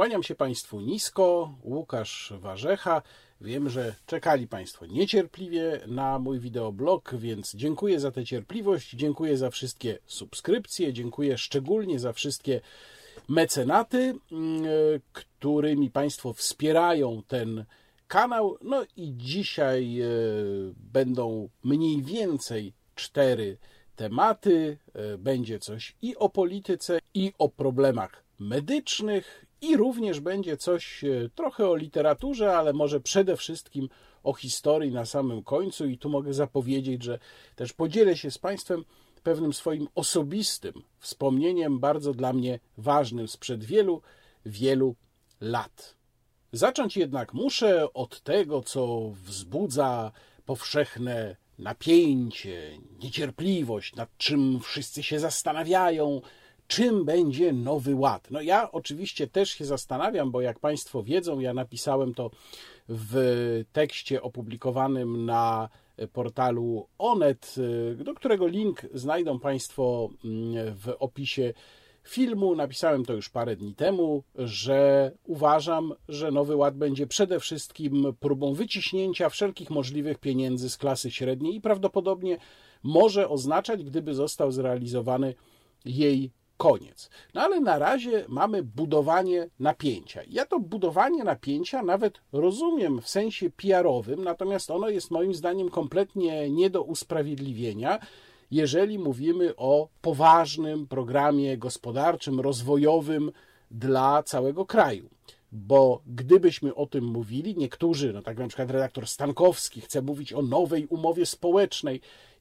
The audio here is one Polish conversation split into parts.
Kłaniam się Państwu nisko, Łukasz Warzecha. Wiem, że czekali Państwo niecierpliwie na mój wideoblog, więc dziękuję za tę cierpliwość, dziękuję za wszystkie subskrypcje, dziękuję szczególnie za wszystkie mecenaty, mm, którymi Państwo wspierają ten kanał. No i dzisiaj e, będą mniej więcej cztery tematy. E, będzie coś i o polityce, i o problemach medycznych, i również będzie coś e, trochę o literaturze, ale może przede wszystkim o historii na samym końcu. I tu mogę zapowiedzieć, że też podzielę się z Państwem pewnym swoim osobistym wspomnieniem, bardzo dla mnie ważnym sprzed wielu, wielu lat. Zacząć jednak muszę od tego, co wzbudza powszechne napięcie, niecierpliwość, nad czym wszyscy się zastanawiają, czym będzie nowy ład. No ja oczywiście też się zastanawiam, bo jak Państwo wiedzą, ja napisałem to w tekście opublikowanym na portalu Onet, do którego link znajdą Państwo mm, w opisie filmu. Napisałem to już parę dni temu, że uważam, że Nowy Ład będzie przede wszystkim próbą wyciśnięcia wszelkich możliwych pieniędzy z klasy średniej i prawdopodobnie może oznaczać, gdyby został zrealizowany jej koniec. No ale na razie mamy budowanie napięcia. Ja to budowanie napięcia nawet rozumiem w sensie PR-owym, natomiast ono jest moim zdaniem kompletnie nie do usprawiedliwienia jeżeli mówimy o poważnym programie gospodarczym, rozwojowym dla całego kraju. Bo gdybyśmy o tym mówili, niektórzy, no tak na przykład redaktor Stankowski chce mówić o nowej umowie społecznej.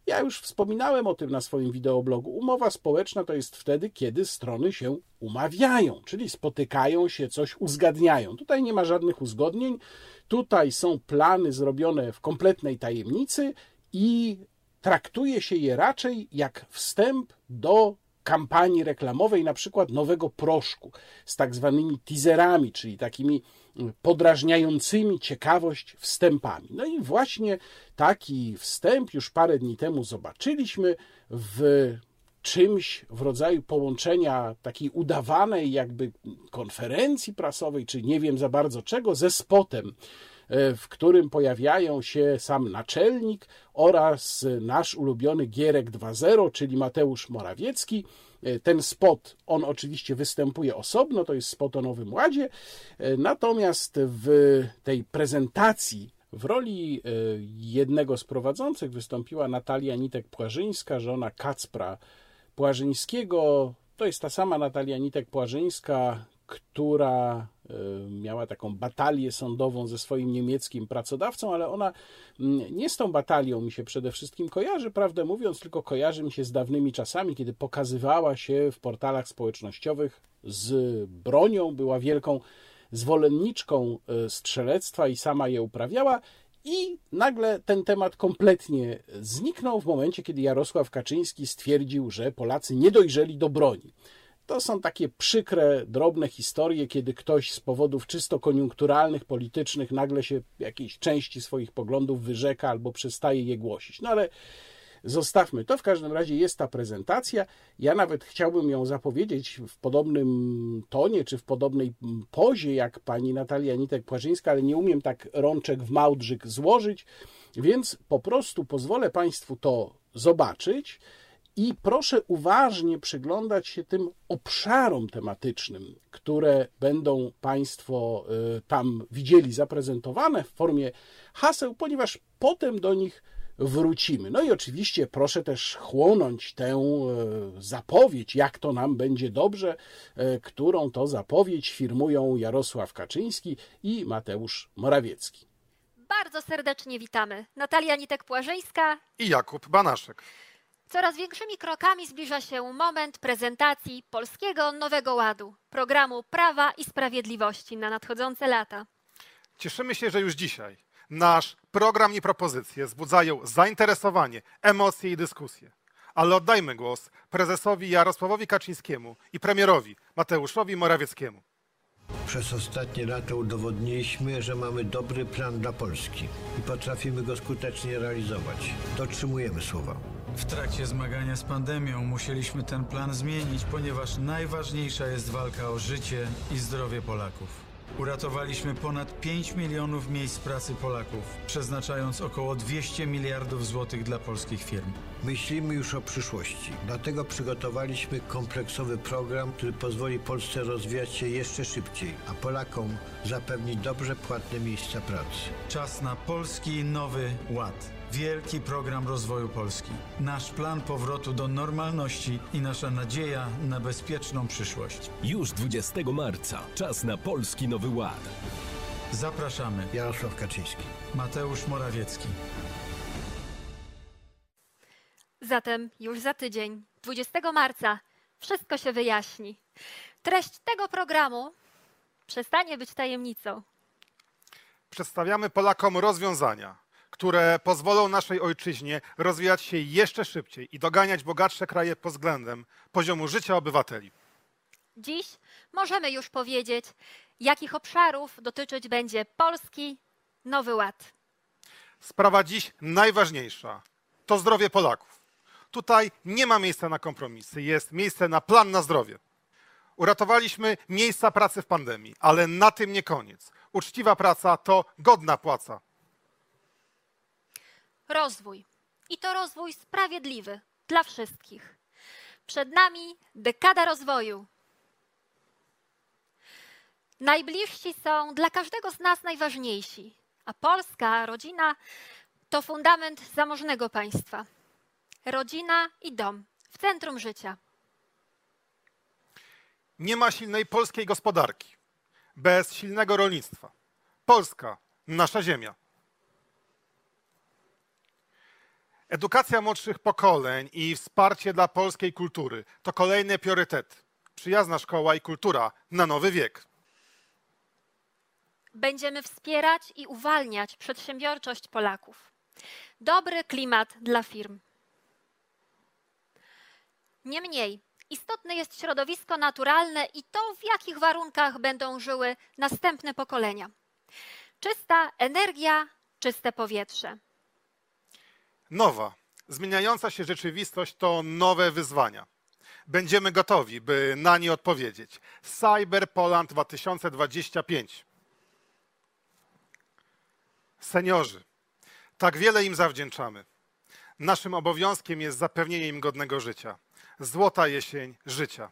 Ja już wspominałem o tym na swoim wideoblogu. Umowa społeczna to jest wtedy, kiedy strony się umawiają, czyli spotykają się, coś uzgadniają. Tutaj nie ma żadnych uzgodnień. Tutaj są plany zrobione w kompletnej tajemnicy i traktuje się je raczej jak wstęp do kampanii reklamowej, na przykład nowego proszku z tak zwanymi teaserami, czyli takimi podrażniającymi ciekawość wstępami. No i właśnie taki wstęp już parę dni temu zobaczyliśmy w czymś w rodzaju połączenia takiej udawanej jakby konferencji prasowej, czy nie wiem za bardzo czego, ze spotem E, w którym pojawiają się sam naczelnik oraz nasz ulubiony Gierek 2.0, czyli Mateusz Morawiecki. E, ten spot, on oczywiście występuje osobno, to jest spot o Nowym Ładzie, e, natomiast w tej prezentacji w roli jednego z prowadzących wystąpiła Natalia Nitek-Płażyńska, żona Kacpra Płażyńskiego. To jest ta sama Natalia Nitek-Płażyńska, która e, miała taką batalię sądową ze swoim niemieckim pracodawcą, ale ona mm, nie z tą batalią mi się przede wszystkim kojarzy, prawdę mówiąc, tylko kojarzy mi się z dawnymi czasami, kiedy pokazywała się w portalach społecznościowych z bronią, była wielką zwolenniczką e, strzelectwa i sama je uprawiała. I nagle ten temat kompletnie zniknął w momencie, kiedy Jarosław Kaczyński stwierdził, że Polacy nie dojrzeli do broni. To są takie przykre, drobne historie, kiedy ktoś z powodów czysto koniunkturalnych, politycznych nagle się jakiejś części swoich poglądów wyrzeka albo przestaje je głosić. No ale zostawmy to. W każdym razie jest ta prezentacja. Ja nawet chciałbym ją zapowiedzieć w podobnym tonie czy w podobnej pozie jak pani Natalia Nitek-Płażyńska, ale nie umiem tak rączek w małdrzyk złożyć, więc po prostu pozwolę Państwu to zobaczyć. I proszę uważnie przyglądać się tym obszarom tematycznym, które będą Państwo y, tam widzieli zaprezentowane w formie haseł, ponieważ potem do nich wrócimy. No i oczywiście proszę też chłonąć tę y, zapowiedź, jak to nam będzie dobrze, y, którą to zapowiedź firmują Jarosław Kaczyński i Mateusz Morawiecki. Bardzo serdecznie witamy. Natalia Nitek-Płażyńska i Jakub Banaszek. Coraz większymi krokami zbliża się moment prezentacji Polskiego Nowego Ładu, programu Prawa i Sprawiedliwości na nadchodzące lata. Cieszymy się, że już dzisiaj nasz program i propozycje wzbudzają zainteresowanie, emocje i dyskusje. Ale oddajmy głos prezesowi Jarosławowi Kaczyńskiemu i premierowi Mateuszowi Morawieckiemu. Przez ostatnie lata udowodniliśmy, że mamy dobry plan dla Polski i potrafimy go skutecznie realizować. Dotrzymujemy słowa. W trakcie zmagania z pandemią musieliśmy ten plan zmienić, ponieważ najważniejsza jest walka o życie i zdrowie Polaków. Uratowaliśmy ponad 5 milionów miejsc pracy Polaków, przeznaczając około 200 miliardów złotych dla polskich firm. Myślimy już o przyszłości. Dlatego przygotowaliśmy kompleksowy program, który pozwoli Polsce rozwijać się jeszcze szybciej, a Polakom zapewnić dobrze płatne miejsca pracy. Czas na Polski Nowy Ład. Wielki program rozwoju Polski. Nasz plan powrotu do normalności i nasza nadzieja na bezpieczną przyszłość. Już 20 marca. Czas na Polski Nowy Ład. Zapraszamy. Jarosław Kaczyński. Mateusz Morawiecki. Zatem już za tydzień, 20 marca, wszystko się wyjaśni. Treść tego programu przestanie być tajemnicą. Przedstawiamy Polakom rozwiązania, które pozwolą naszej ojczyźnie rozwijać się jeszcze szybciej i doganiać bogatsze kraje pod względem poziomu życia obywateli. Dziś możemy już powiedzieć, jakich obszarów dotyczyć będzie Polski Nowy Ład. Sprawa dziś najważniejsza to zdrowie Polaków. Tutaj nie ma miejsca na kompromisy, jest miejsce na plan na zdrowie. Uratowaliśmy miejsca pracy w pandemii, ale na tym nie koniec. Uczciwa praca to godna płaca. Rozwój. I to rozwój sprawiedliwy dla wszystkich. Przed nami dekada rozwoju. Najbliżsi są dla każdego z nas najważniejsi, a Polska, rodzina to fundament zamożnego państwa. Rodzina i dom w centrum życia. Nie ma silnej polskiej gospodarki bez silnego rolnictwa. Polska, nasza ziemia. Edukacja młodszych pokoleń i wsparcie dla polskiej kultury to kolejny priorytet. Przyjazna szkoła i kultura na nowy wiek. Będziemy wspierać i uwalniać przedsiębiorczość Polaków. Dobry klimat dla firm. Niemniej, istotne jest środowisko naturalne i to, w jakich warunkach będą żyły następne pokolenia. Czysta energia, czyste powietrze. Nowa, zmieniająca się rzeczywistość to nowe wyzwania. Będziemy gotowi, by na nie odpowiedzieć. Cyber Poland 2025. Seniorzy, tak wiele im zawdzięczamy. Naszym obowiązkiem jest zapewnienie im godnego życia. Złota jesień życia.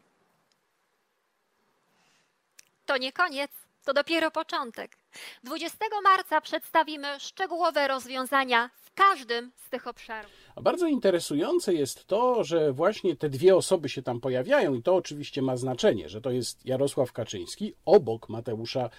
To nie koniec, to dopiero początek. 20 marca przedstawimy szczegółowe rozwiązania każdym z tych obszarów. A bardzo interesujące jest to, że właśnie te dwie osoby się tam pojawiają i to oczywiście ma znaczenie, że to jest Jarosław Kaczyński obok Mateusza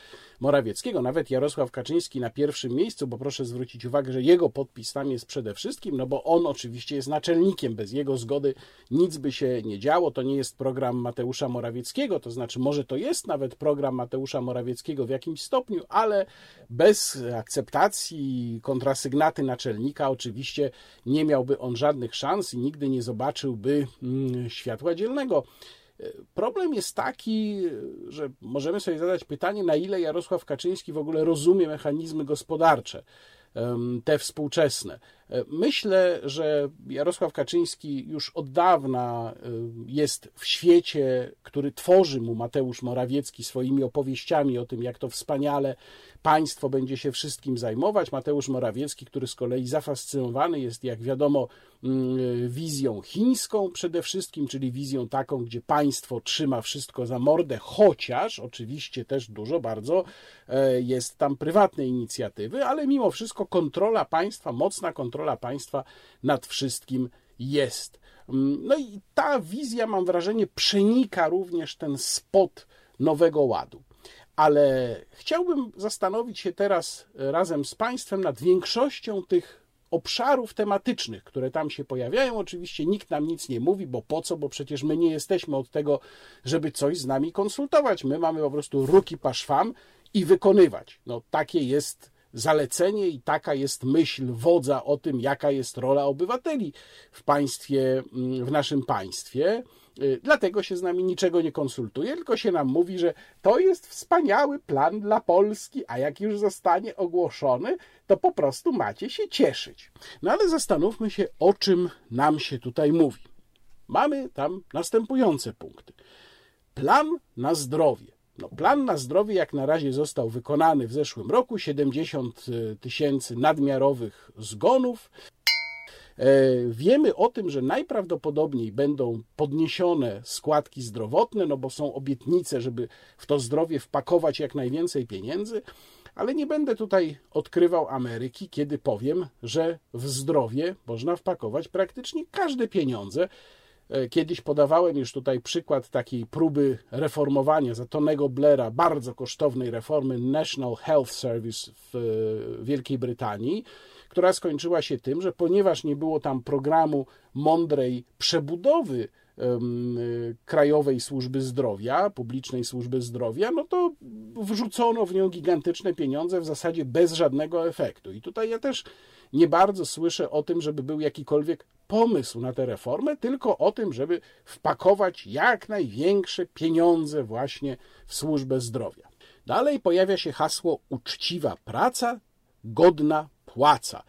Morawieckiego. Nawet Jarosław Kaczyński na pierwszym miejscu, bo proszę zwrócić uwagę, że jego podpis tam jest przede wszystkim, no bo on oczywiście jest naczelnikiem. Bez jego zgody nic by się nie działo. To nie jest program Mateusza Morawieckiego, to znaczy może to jest nawet program Mateusza Morawieckiego w jakimś stopniu, ale bez akceptacji kontrasygnaty naczelnika oczywiście nie miałby on żadnych szans i nigdy nie zobaczyłby mm, światła dzielnego. Problem jest taki, że możemy sobie zadać pytanie, na ile Jarosław Kaczyński w ogóle rozumie mechanizmy gospodarcze, te współczesne. Myślę, że Jarosław Kaczyński już od dawna e, jest w świecie, który tworzy mu Mateusz Morawiecki swoimi opowieściami o tym, jak to wspaniale państwo będzie się wszystkim zajmować. Mateusz Morawiecki, który z kolei zafascynowany jest, jak wiadomo, wizją chińską przede wszystkim, czyli wizją taką, gdzie państwo trzyma wszystko za mordę, chociaż oczywiście też dużo bardzo e, jest tam prywatnej inicjatywy, ale mimo wszystko kontrola państwa, mocna kontrola państwa nad wszystkim jest. Mm, No i ta wizja, mam wrażenie, przenika również ten spot Nowego Ładu. Ale chciałbym zastanowić się teraz razem z Państwem nad większością tych obszarów tematycznych, które tam się pojawiają. Oczywiście nikt nam nic nie mówi, bo po co? Bo przecież my nie jesteśmy od tego, żeby coś z nami konsultować. My mamy po prostu ruki paszwam i wykonywać. No takie jest zalecenie i taka jest myśl wodza o tym, jaka jest rola obywateli w państwie, w naszym państwie. Y, Dlatego się z nami niczego nie konsultuje, tylko się nam mówi, że to jest wspaniały plan dla Polski, a jak już zostanie ogłoszony, to po prostu macie się cieszyć. No ale zastanówmy się, o czym nam się tutaj mówi. Mamy tam następujące punkty. Plan na zdrowie. No, plan na zdrowie jak na razie został wykonany w zeszłym roku 70 tysięcy nadmiarowych zgonów. E, Wiemy o tym, że najprawdopodobniej będą podniesione składki zdrowotne, no bo są obietnice, żeby w to zdrowie wpakować jak najwięcej pieniędzy, ale nie będę tutaj odkrywał Ameryki, kiedy powiem, że w zdrowie można wpakować praktycznie każde pieniądze. E, Kiedyś podawałem już tutaj przykład takiej próby reformowania za Tonego Blaira, bardzo kosztownej reformy National Health Service w e, Wielkiej Brytanii, która skończyła się tym, że ponieważ nie było tam programu mądrej przebudowy Krajowej Służby Zdrowia, publicznej służby zdrowia, no to wrzucono w nią gigantyczne pieniądze w zasadzie bez żadnego efektu. I tutaj ja też nie bardzo słyszę o tym, żeby był jakikolwiek pomysł na tę reformę, tylko o tym, żeby wpakować jak największe pieniądze właśnie w służbę zdrowia. Dalej pojawia się hasło uczciwa praca, godna płaca.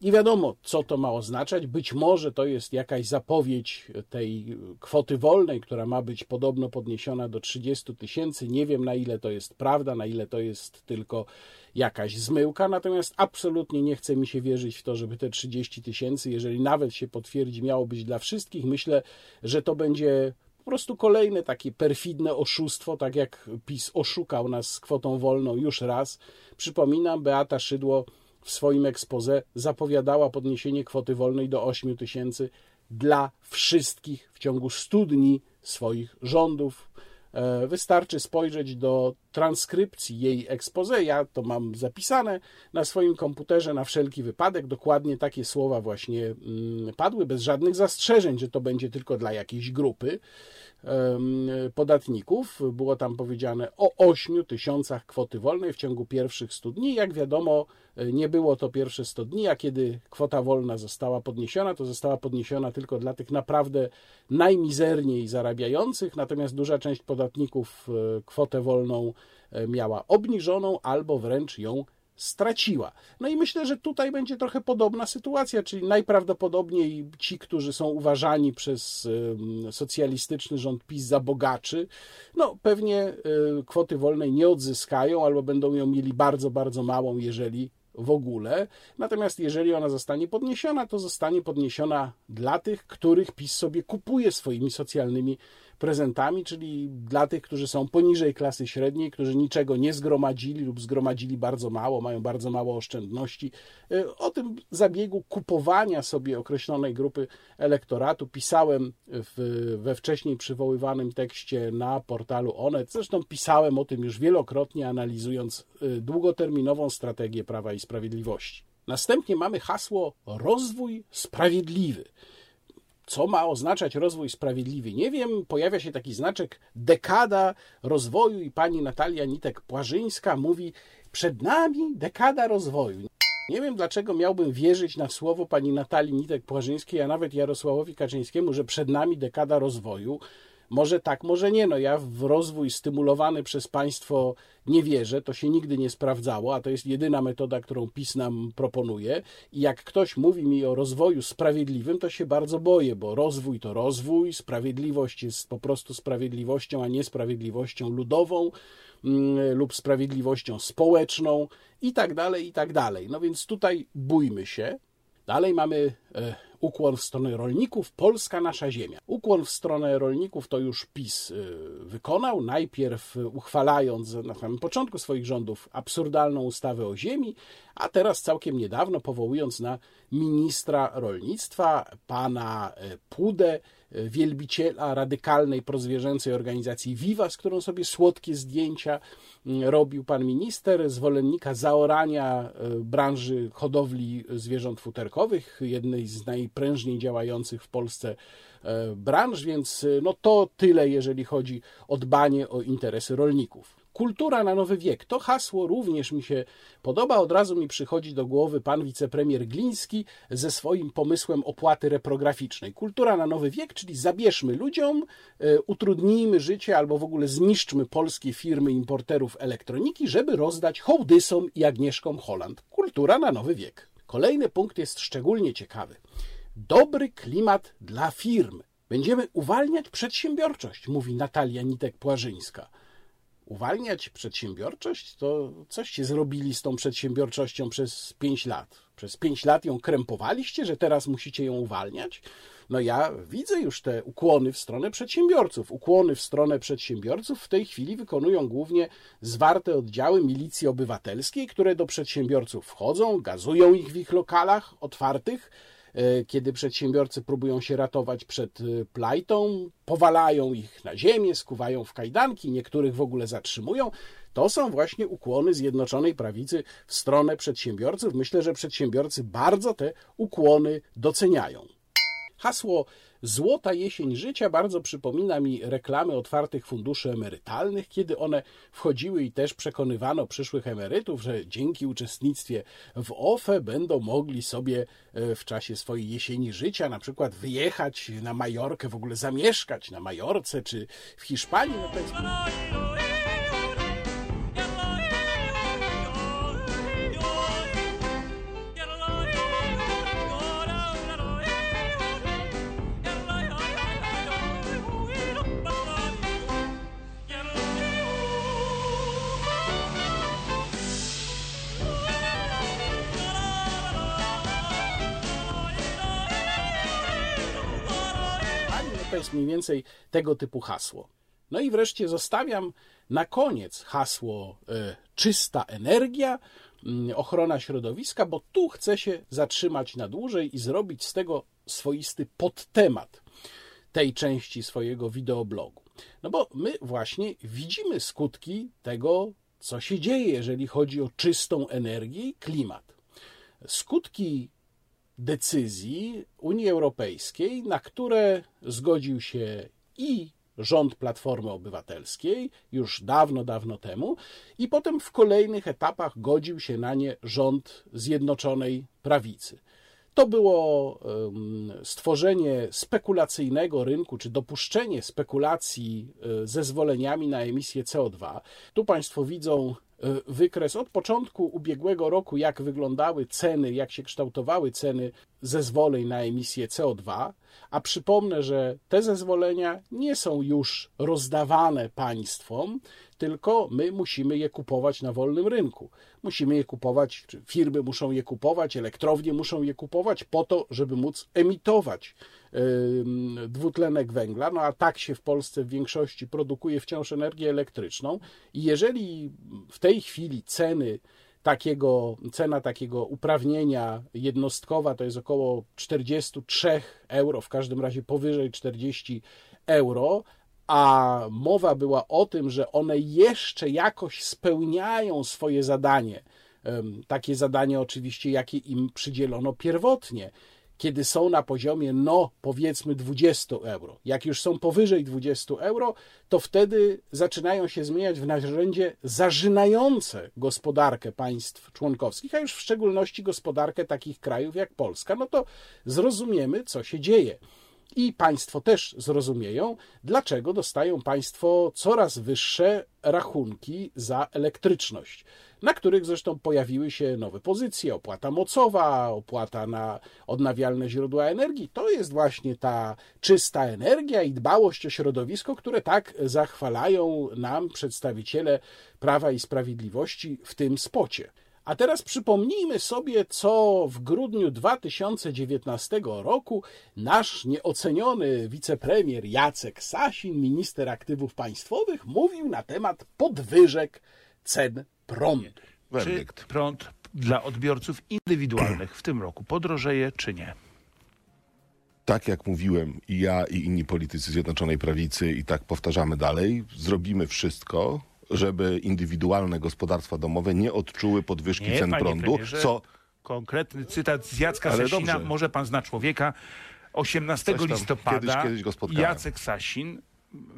Nie wiadomo, co to ma oznaczać. Być może to jest jakaś zapowiedź tej kwoty wolnej, która ma być podobno podniesiona do 30 tysięcy. Nie wiem, na ile to jest prawda, na ile to jest tylko jakaś zmyłka. Natomiast absolutnie nie chce mi się wierzyć w to, żeby te 30 tysięcy, jeżeli nawet się potwierdzi, miało być dla wszystkich. Myślę, że to będzie po prostu kolejne takie perfidne oszustwo, tak jak PiS oszukał nas z kwotą wolną już raz. Przypominam, Beata Szydło w swoim ekspoze zapowiadała podniesienie kwoty wolnej do 8 tysięcy dla wszystkich w ciągu 100 dni swoich rządów. E, Wystarczy spojrzeć do transkrypcji jej expose. Ja to mam zapisane na swoim komputerze na wszelki wypadek. Dokładnie takie słowa właśnie mm, padły, bez żadnych zastrzeżeń, że to będzie tylko dla jakiejś grupy podatników. Było tam powiedziane o 8 tysiącach kwoty wolnej w ciągu pierwszych 100 dni. Jak wiadomo, e, nie było to pierwsze 100 dni, a kiedy kwota wolna została podniesiona, to została podniesiona tylko dla tych naprawdę najmizerniej zarabiających, natomiast duża część podatników e, kwotę wolną miała obniżoną albo wręcz ją straciła. No i myślę, że tutaj będzie trochę podobna sytuacja, czyli najprawdopodobniej ci, którzy są uważani przez socjalistyczny rząd PiS za bogaczy, no pewnie e, kwoty wolnej nie odzyskają albo będą ją mieli bardzo, bardzo małą, jeżeli w ogóle. Natomiast jeżeli ona zostanie podniesiona, to zostanie podniesiona dla tych, których PiS sobie kupuje swoimi socjalnymi prezentami, czyli dla tych, którzy są poniżej klasy średniej, którzy niczego nie zgromadzili lub zgromadzili bardzo mało, mają bardzo mało oszczędności. Y, O tym zabiegu kupowania sobie określonej grupy elektoratu pisałem w, we wcześniej przywoływanym tekście na portalu Onet. Zresztą pisałem o tym już wielokrotnie, analizując y, długoterminową strategię Prawa i Sprawiedliwości. Następnie mamy hasło rozwój sprawiedliwy. Co ma oznaczać rozwój sprawiedliwy? Nie wiem. Pojawia się taki znaczek dekada rozwoju i pani Natalia Nitek-Płażyńska mówi przed nami dekada rozwoju. Nie wiem, dlaczego miałbym wierzyć na słowo pani Natalii Nitek-Płażyńskiej, a nawet Jarosławowi Kaczyńskiemu, że przed nami dekada rozwoju. Może tak, może nie. No ja w rozwój stymulowany przez państwo nie wierzę, to się nigdy nie sprawdzało, a to jest jedyna metoda, którą PiS nam proponuje. I jak ktoś mówi mi o rozwoju sprawiedliwym, to się bardzo boję, bo rozwój to rozwój, sprawiedliwość jest po prostu sprawiedliwością, a nie sprawiedliwością ludową mm, lub sprawiedliwością społeczną i tak dalej, i tak dalej. No więc tutaj bójmy się. Dalej mamy e, ukłon w stronę rolników, Polska nasza ziemia. Ukłon w stronę rolników to już PiS e, wykonał, najpierw uchwalając na samym początku swoich rządów absurdalną ustawę o ziemi, a teraz całkiem niedawno powołując na ministra rolnictwa, pana e, Pudę, e, wielbiciela radykalnej prozwierzęcej organizacji Viva, z którą sobie słodkie zdjęcia mm, robił pan minister, zwolennika zaorania e, branży hodowli zwierząt futerkowych, jednej z najprężniej działających w Polsce e, branż, więc e, no to tyle, jeżeli chodzi o dbanie o interesy rolników. Kultura na nowy wiek. To hasło również mi się podoba. Od razu mi przychodzi do głowy pan wicepremier Gliński ze swoim pomysłem opłaty reprograficznej. Kultura na nowy wiek, czyli zabierzmy ludziom, e, utrudnijmy życie albo w ogóle zniszczmy polskie firmy importerów elektroniki, żeby rozdać hołdysom i Agnieszkom Holland. Kultura na nowy wiek. Kolejny punkt jest szczególnie ciekawy. Dobry klimat dla firm. Będziemy uwalniać przedsiębiorczość, mówi Natalia Nitek-Płażyńska. Uwalniać przedsiębiorczość? To coście zrobili z tą przedsiębiorczością przez pięć lat? Przez pięć lat ją krępowaliście, że teraz musicie ją uwalniać? No ja widzę już te ukłony w stronę przedsiębiorców. Ukłony w stronę przedsiębiorców w tej chwili wykonują głównie zwarte oddziały milicji obywatelskiej, które do przedsiębiorców wchodzą, gazują ich w ich lokalach otwartych, kiedy przedsiębiorcy próbują się ratować przed e, plajtą, powalają ich na ziemię, skuwają w kajdanki, niektórych w ogóle zatrzymują. To są właśnie ukłony Zjednoczonej Prawicy w stronę przedsiębiorców. Myślę, że przedsiębiorcy bardzo te ukłony doceniają. Hasło Złota jesień życia bardzo przypomina mi reklamy otwartych funduszy emerytalnych, kiedy one wchodziły i też przekonywano przyszłych emerytów, że dzięki uczestnictwie w OFE będą mogli sobie e, w czasie swojej jesieni życia na przykład wyjechać na Majorkę, w ogóle zamieszkać na Majorce czy w Hiszpanii. No to jest... więcej tego typu hasło. No i wreszcie zostawiam na koniec hasło e, czysta energia, mm, ochrona środowiska, bo tu chcę się zatrzymać na dłużej i zrobić z tego swoisty podtemat tej części swojego wideoblogu. No bo my właśnie widzimy skutki tego, co się dzieje, jeżeli chodzi o czystą energię i klimat. Skutki decyzji Unii Europejskiej, na które zgodził się i rząd Platformy Obywatelskiej już dawno, dawno temu, i potem w kolejnych etapach godził się na nie rząd Zjednoczonej Prawicy. To było stworzenie spekulacyjnego rynku, czy dopuszczenie spekulacji e, zezwoleniami na emisję CO2. Tu Państwo widzą wykres. Od początku ubiegłego roku, jak wyglądały ceny, jak się kształtowały ceny zezwoleń na emisję CO2, a przypomnę, że te zezwolenia nie są już rozdawane państwom, tylko my musimy je kupować na wolnym rynku. Musimy je kupować, firmy muszą je kupować, elektrownie muszą je kupować po to, żeby móc emitować dwutlenek węgla, no a tak się w Polsce w większości produkuje wciąż energię elektryczną i jeżeli w tej chwili ceny takiego, cena takiego uprawnienia jednostkowa to jest około 43 euro, w każdym razie powyżej 40 euro, a mowa była o tym, że one jeszcze jakoś spełniają swoje zadanie, takie zadanie oczywiście, jakie im przydzielono pierwotnie, kiedy są na poziomie, no powiedzmy 20 euro. Jak już są powyżej 20 euro, to wtedy zaczynają się zmieniać w narzędzie zażynające gospodarkę państw członkowskich, a już w szczególności gospodarkę takich krajów jak Polska. No to zrozumiemy, co się dzieje. I państwo też zrozumieją, dlaczego dostają państwo coraz wyższe rachunki za elektryczność na których zresztą pojawiły się nowe pozycje, opłata mocowa, opłata na odnawialne źródła energii. To jest właśnie ta czysta energia i dbałość o środowisko, które tak zachwalają nam przedstawiciele Prawa i Sprawiedliwości w tym spocie. A teraz przypomnijmy sobie, co w grudniu 2019 roku nasz nieoceniony wicepremier Jacek Sasin, minister aktywów państwowych, mówił na temat podwyżek cen prądu. Czy prąd dla odbiorców indywidualnych w tym roku podrożeje, czy nie? tak jak mówiłem i ja i inni politycy Zjednoczonej Prawicy i tak powtarzamy dalej, zrobimy wszystko, żeby indywidualne gospodarstwa domowe nie odczuły podwyżki nie, cen prądu, premierze. co konkretny cytat z Jacka Ale Sasina, dobrze. może pan zna człowieka, 18 listopada kiedyś, kiedyś Jacek Sasin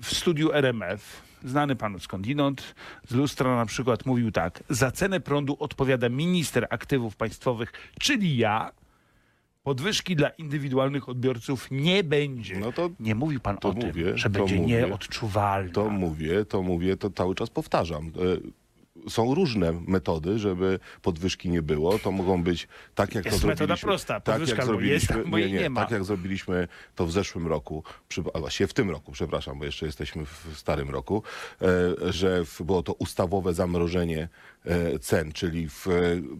w studiu RMF znany panu skądinąd, z lustra na przykład mówił tak, za cenę prądu odpowiada minister aktywów państwowych, czyli ja, podwyżki dla indywidualnych odbiorców nie będzie. No to- nie mówił pan to o tym, mówię, że to będzie mówię. nieodczuwalna. To mówię, to mówię, to cały czas powtarzam. E, Są różne metody, żeby podwyżki nie było. To mogą być tak, jak Jest to metoda zrobiliśmy. prosta. Tak, Podwyżka jak jest, zrobiliśmy, albo jej nie ma. Tak jak zrobiliśmy to w zeszłym roku, przy, a właściwie w tym roku, przepraszam, bo jeszcze jesteśmy w starym roku, e, że w, było to ustawowe zamrożenie cen, czyli w, e,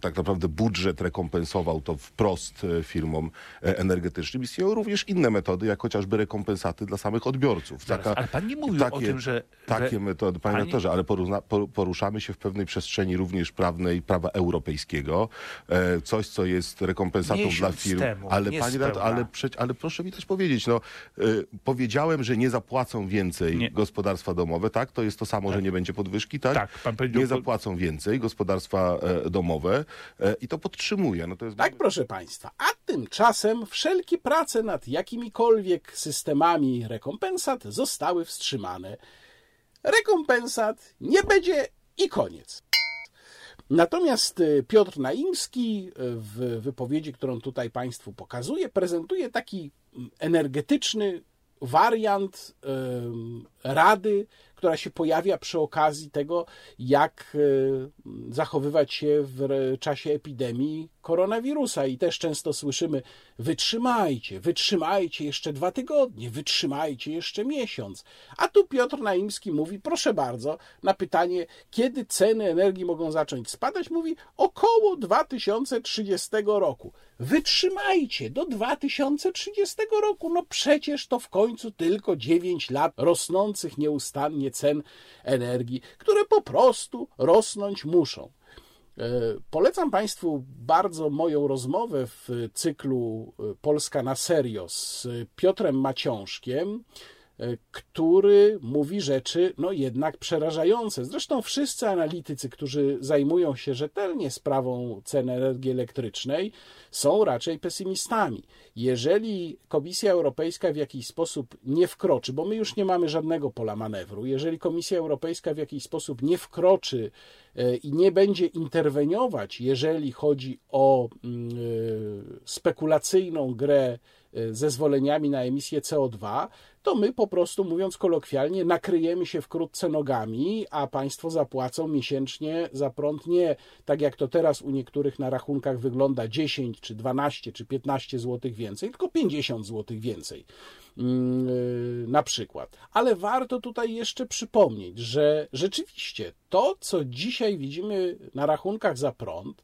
tak naprawdę budżet rekompensował to wprost e, firmom e, energetycznym. Istnieją również inne metody, jak chociażby rekompensaty dla samych odbiorców. Zaraz, ale pan nie mówił o tym, że- Takie że- metody, panie Pani- redaktorze, ale poruzna, poruszamy się w pewnej przestrzeni również prawnej, prawa europejskiego. E, coś, co jest rekompensatą Miesiąc dla firm. temu, ale, nie pani spełna. redaktor, ale, przecież- ale proszę mi też powiedzieć, no, e, powiedziałem, że nie zapłacą więcej Nie. gospodarstwa domowe, tak? To jest to samo, że nie będzie podwyżki, tak? Tak, pan powiedział Nie zapłacą więcej gospodarstwa e, domowe e, i to podtrzymuję. No to jest Tak, proszę Państwa. A tymczasem wszelkie prace nad jakimikolwiek systemami rekompensat zostały wstrzymane. Rekompensat nie będzie i koniec. Natomiast y, Piotr Naimski w wypowiedzi, którą tutaj Państwu pokazuję, prezentuje taki mm, energetyczny wariant rady, która się pojawia przy okazji tego, jak y, zachowywać się w czasie epidemii koronawirusa. I też często słyszymy: wytrzymajcie, wytrzymajcie jeszcze dwa tygodnie, wytrzymajcie jeszcze miesiąc. A tu Piotr Naimski mówi: proszę bardzo, na pytanie, kiedy ceny energii mogą zacząć spadać, mówi około 2030 roku. Wytrzymajcie do 2030 roku. No przecież to w końcu tylko 9 lat rosnących nieustannie cen energii, które po prostu rosnąć muszą. E, Polecam Państwu bardzo moją rozmowę w cyklu e, Polska na serio z Piotrem Maciążkiem, który mówi rzeczy no jednak przerażające. Zresztą wszyscy analitycy, którzy zajmują się rzetelnie sprawą cen energii elektrycznej, są raczej pesymistami. Jeżeli Komisja Europejska w jakiś sposób nie wkroczy, bo my już nie mamy żadnego pola manewru, jeżeli Komisja Europejska w jakiś sposób nie wkroczy e, i nie będzie interweniować, jeżeli chodzi o mm, e, spekulacyjną grę e, zezwoleniami na emisję CO2, to my po prostu, mówiąc kolokwialnie, nakryjemy się wkrótce nogami, a państwo zapłacą miesięcznie za prąd nie tak jak to teraz u niektórych na rachunkach wygląda 10 czy 12 czy 15 zł więcej, tylko 50 zł więcej mm, yy, na przykład. Ale warto tutaj jeszcze przypomnieć, że rzeczywiście to, co dzisiaj widzimy na rachunkach za prąd,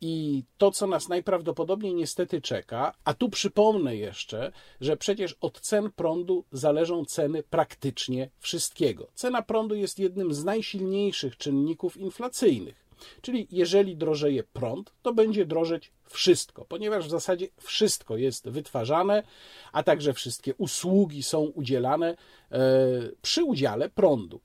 i to, co nas najprawdopodobniej niestety czeka, a tu przypomnę jeszcze, że przecież od cen prądu zależą ceny praktycznie wszystkiego. Cena prądu jest jednym z najsilniejszych czynników inflacyjnych. Czyli jeżeli drożeje prąd, to będzie drożeć wszystko, ponieważ w zasadzie wszystko jest wytwarzane, a także wszystkie usługi są udzielane e, przy udziale prądu.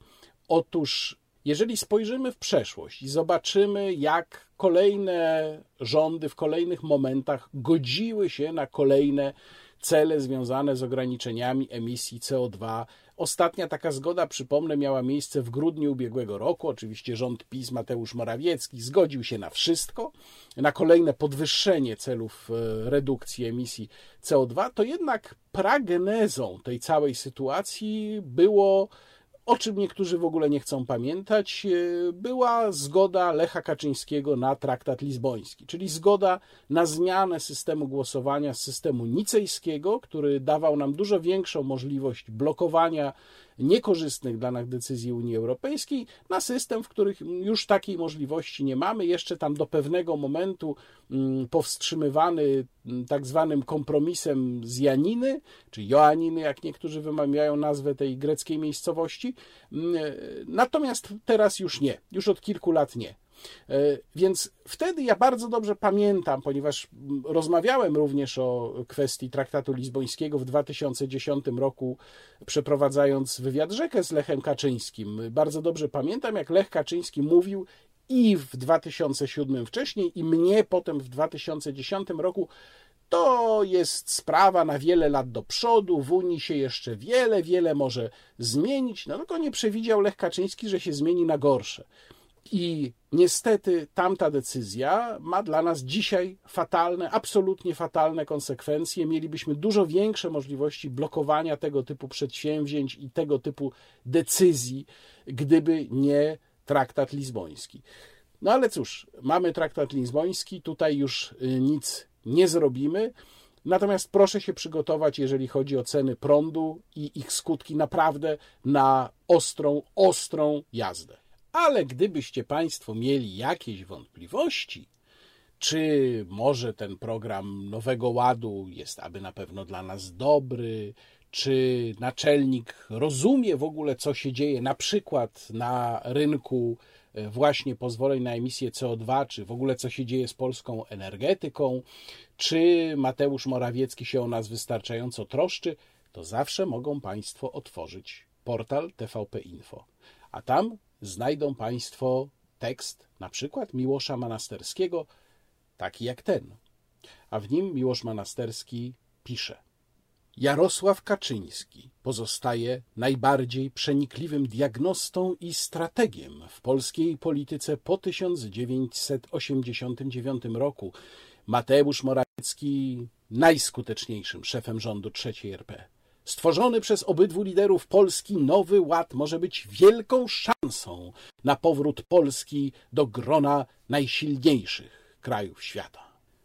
Otóż jeżeli spojrzymy w przeszłość i zobaczymy, jak kolejne rządy w kolejnych momentach godziły się na kolejne cele związane z ograniczeniami emisji CO2. Ostatnia taka zgoda, przypomnę, miała miejsce w grudniu ubiegłego roku. Oczywiście rząd PiS Mateusz Morawiecki zgodził się na wszystko, na kolejne podwyższenie celów e, redukcji emisji CO2. To jednak pragenezą tej całej sytuacji było o czym niektórzy w ogóle nie chcą pamiętać, e, była zgoda Lecha Kaczyńskiego na traktat lizboński, czyli zgoda na zmianę systemu głosowania z systemu nicejskiego, który dawał nam dużo większą możliwość blokowania niekorzystnych dla nas decyzji Unii Europejskiej, na system, w których już takiej możliwości nie mamy. Jeszcze tam do pewnego momentu mm, powstrzymywany mm, tak zwanym kompromisem z Janiny, czy Joaniny, jak niektórzy wymawiają nazwę tej greckiej miejscowości. Mm, e, Natomiast teraz już nie, już od kilku lat nie. E, Więc wtedy ja bardzo dobrze pamiętam, ponieważ rozmawiałem również o kwestii traktatu lizbońskiego w 2010 roku, przeprowadzając wywiad rzekę z Lechem Kaczyńskim. Bardzo dobrze pamiętam, jak Lech Kaczyński mówił i w 2007 wcześniej, i mnie potem w 2010 roku, To jest sprawa na wiele lat do przodu. W Unii się jeszcze wiele, wiele może zmienić. No tylko nie przewidział Lech Kaczyński, że się zmieni na gorsze. I niestety tamta decyzja ma dla nas dzisiaj fatalne, absolutnie fatalne konsekwencje. Mielibyśmy dużo większe możliwości blokowania tego typu przedsięwzięć i tego typu decyzji, gdyby nie traktat lizboński. No ale cóż, mamy traktat lizboński, tutaj już y, nic nie zrobimy. Natomiast proszę się przygotować, jeżeli chodzi o ceny prądu i ich skutki, naprawdę na ostrą, ostrą jazdę. Ale gdybyście Państwo mieli jakieś wątpliwości, czy może ten program Nowego Ładu jest aby na pewno dla nas dobry, czy naczelnik rozumie w ogóle, co się dzieje na przykład na rynku e, właśnie pozwoleń na emisję CO2, czy w ogóle co się dzieje z polską energetyką, czy Mateusz Morawiecki się o nas wystarczająco troszczy, to zawsze mogą Państwo otworzyć portal TVP Info. A tam znajdą Państwo tekst, na przykład Miłosza Manasterskiego, taki jak ten. A w nim Miłosz Manasterski pisze: Jarosław Kaczyński pozostaje najbardziej przenikliwym diagnostą i strategiem w polskiej polityce po 1989 roku. Mateusz Morawiecki najskuteczniejszym szefem rządu III RP. Stworzony przez obydwu liderów Polski Nowy Ład może być wielką szansą na powrót Polski do grona najsilniejszych krajów świata.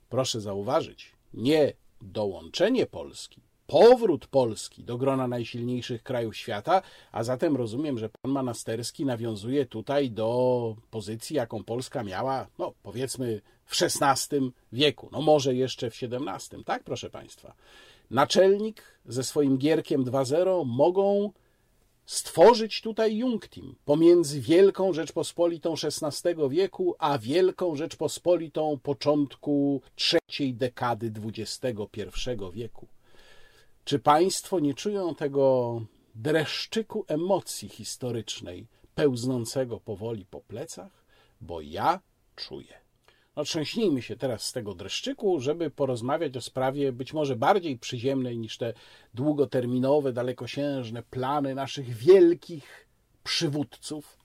Proszę zauważyć, nie dołączenie Polski, powrót Polski do grona najsilniejszych krajów świata, a zatem rozumiem, że pan Manasterski nawiązuje tutaj do pozycji, jaką Polska miała, no powiedzmy w XVI wieku, no może jeszcze w XVII, tak proszę państwa naczelnik ze swoim Gierkiem 2.0 mogą stworzyć tutaj Jungtim pomiędzy Wielką Rzeczpospolitą XVI wieku a Wielką Rzeczpospolitą początku trzeciej dekady XXI wieku. Czy Państwo nie czują tego dreszczyku emocji historycznej pełznącego powoli po plecach? Bo ja czuję. Trzęśnijmy się teraz z tego dreszczyku, żeby porozmawiać o sprawie być może bardziej przyziemnej niż te długoterminowe, dalekosiężne plany naszych wielkich przywódców.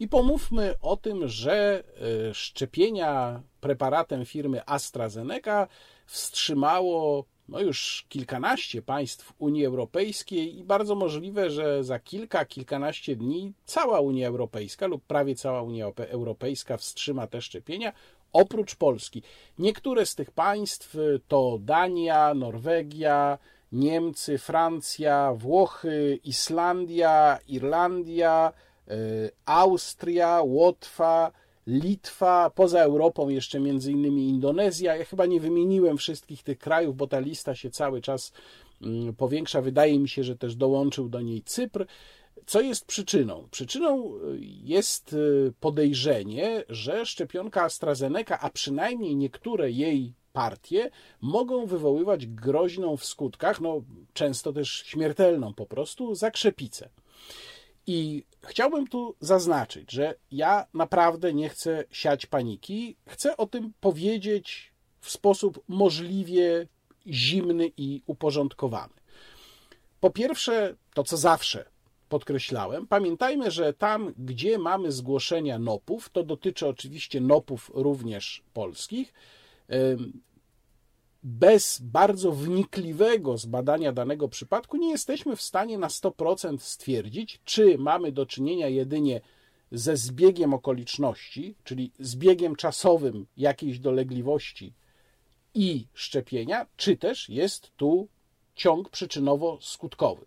I pomówmy o tym, że e, szczepienia preparatem firmy AstraZeneca wstrzymało no już kilkanaście państw Unii Europejskiej i bardzo możliwe, że za kilka, kilkanaście dni cała Unia Europejska lub prawie cała Unia Europejska wstrzyma te szczepienia, oprócz Polski. Niektóre z tych państw to Dania, Norwegia, Niemcy, Francja, Włochy, Islandia, Irlandia, e, Austria, Łotwa, Litwa, poza Europą jeszcze między innymi Indonezja. Ja chyba nie wymieniłem wszystkich tych krajów, bo ta lista się cały czas mm, powiększa. Wydaje mi się, że też dołączył do niej Cypr. Co jest przyczyną? Przyczyną y, jest y, podejrzenie, że szczepionka AstraZeneca, a przynajmniej niektóre jej partie, mogą wywoływać groźną w skutkach, no często też śmiertelną po prostu, zakrzepicę. I chciałbym tu zaznaczyć, że ja naprawdę nie chcę siać paniki. Chcę o tym powiedzieć w sposób możliwie zimny i uporządkowany. Po pierwsze, to co zawsze podkreślałem, pamiętajmy, że tam, gdzie mamy zgłoszenia NOP-ów, to dotyczy oczywiście NOP-ów również polskich, bez bardzo wnikliwego zbadania danego przypadku nie jesteśmy w stanie na 100% stwierdzić, czy mamy do czynienia jedynie ze zbiegiem okoliczności, czyli zbiegiem czasowym jakiejś dolegliwości i szczepienia, czy też jest tu ciąg przyczynowo-skutkowy.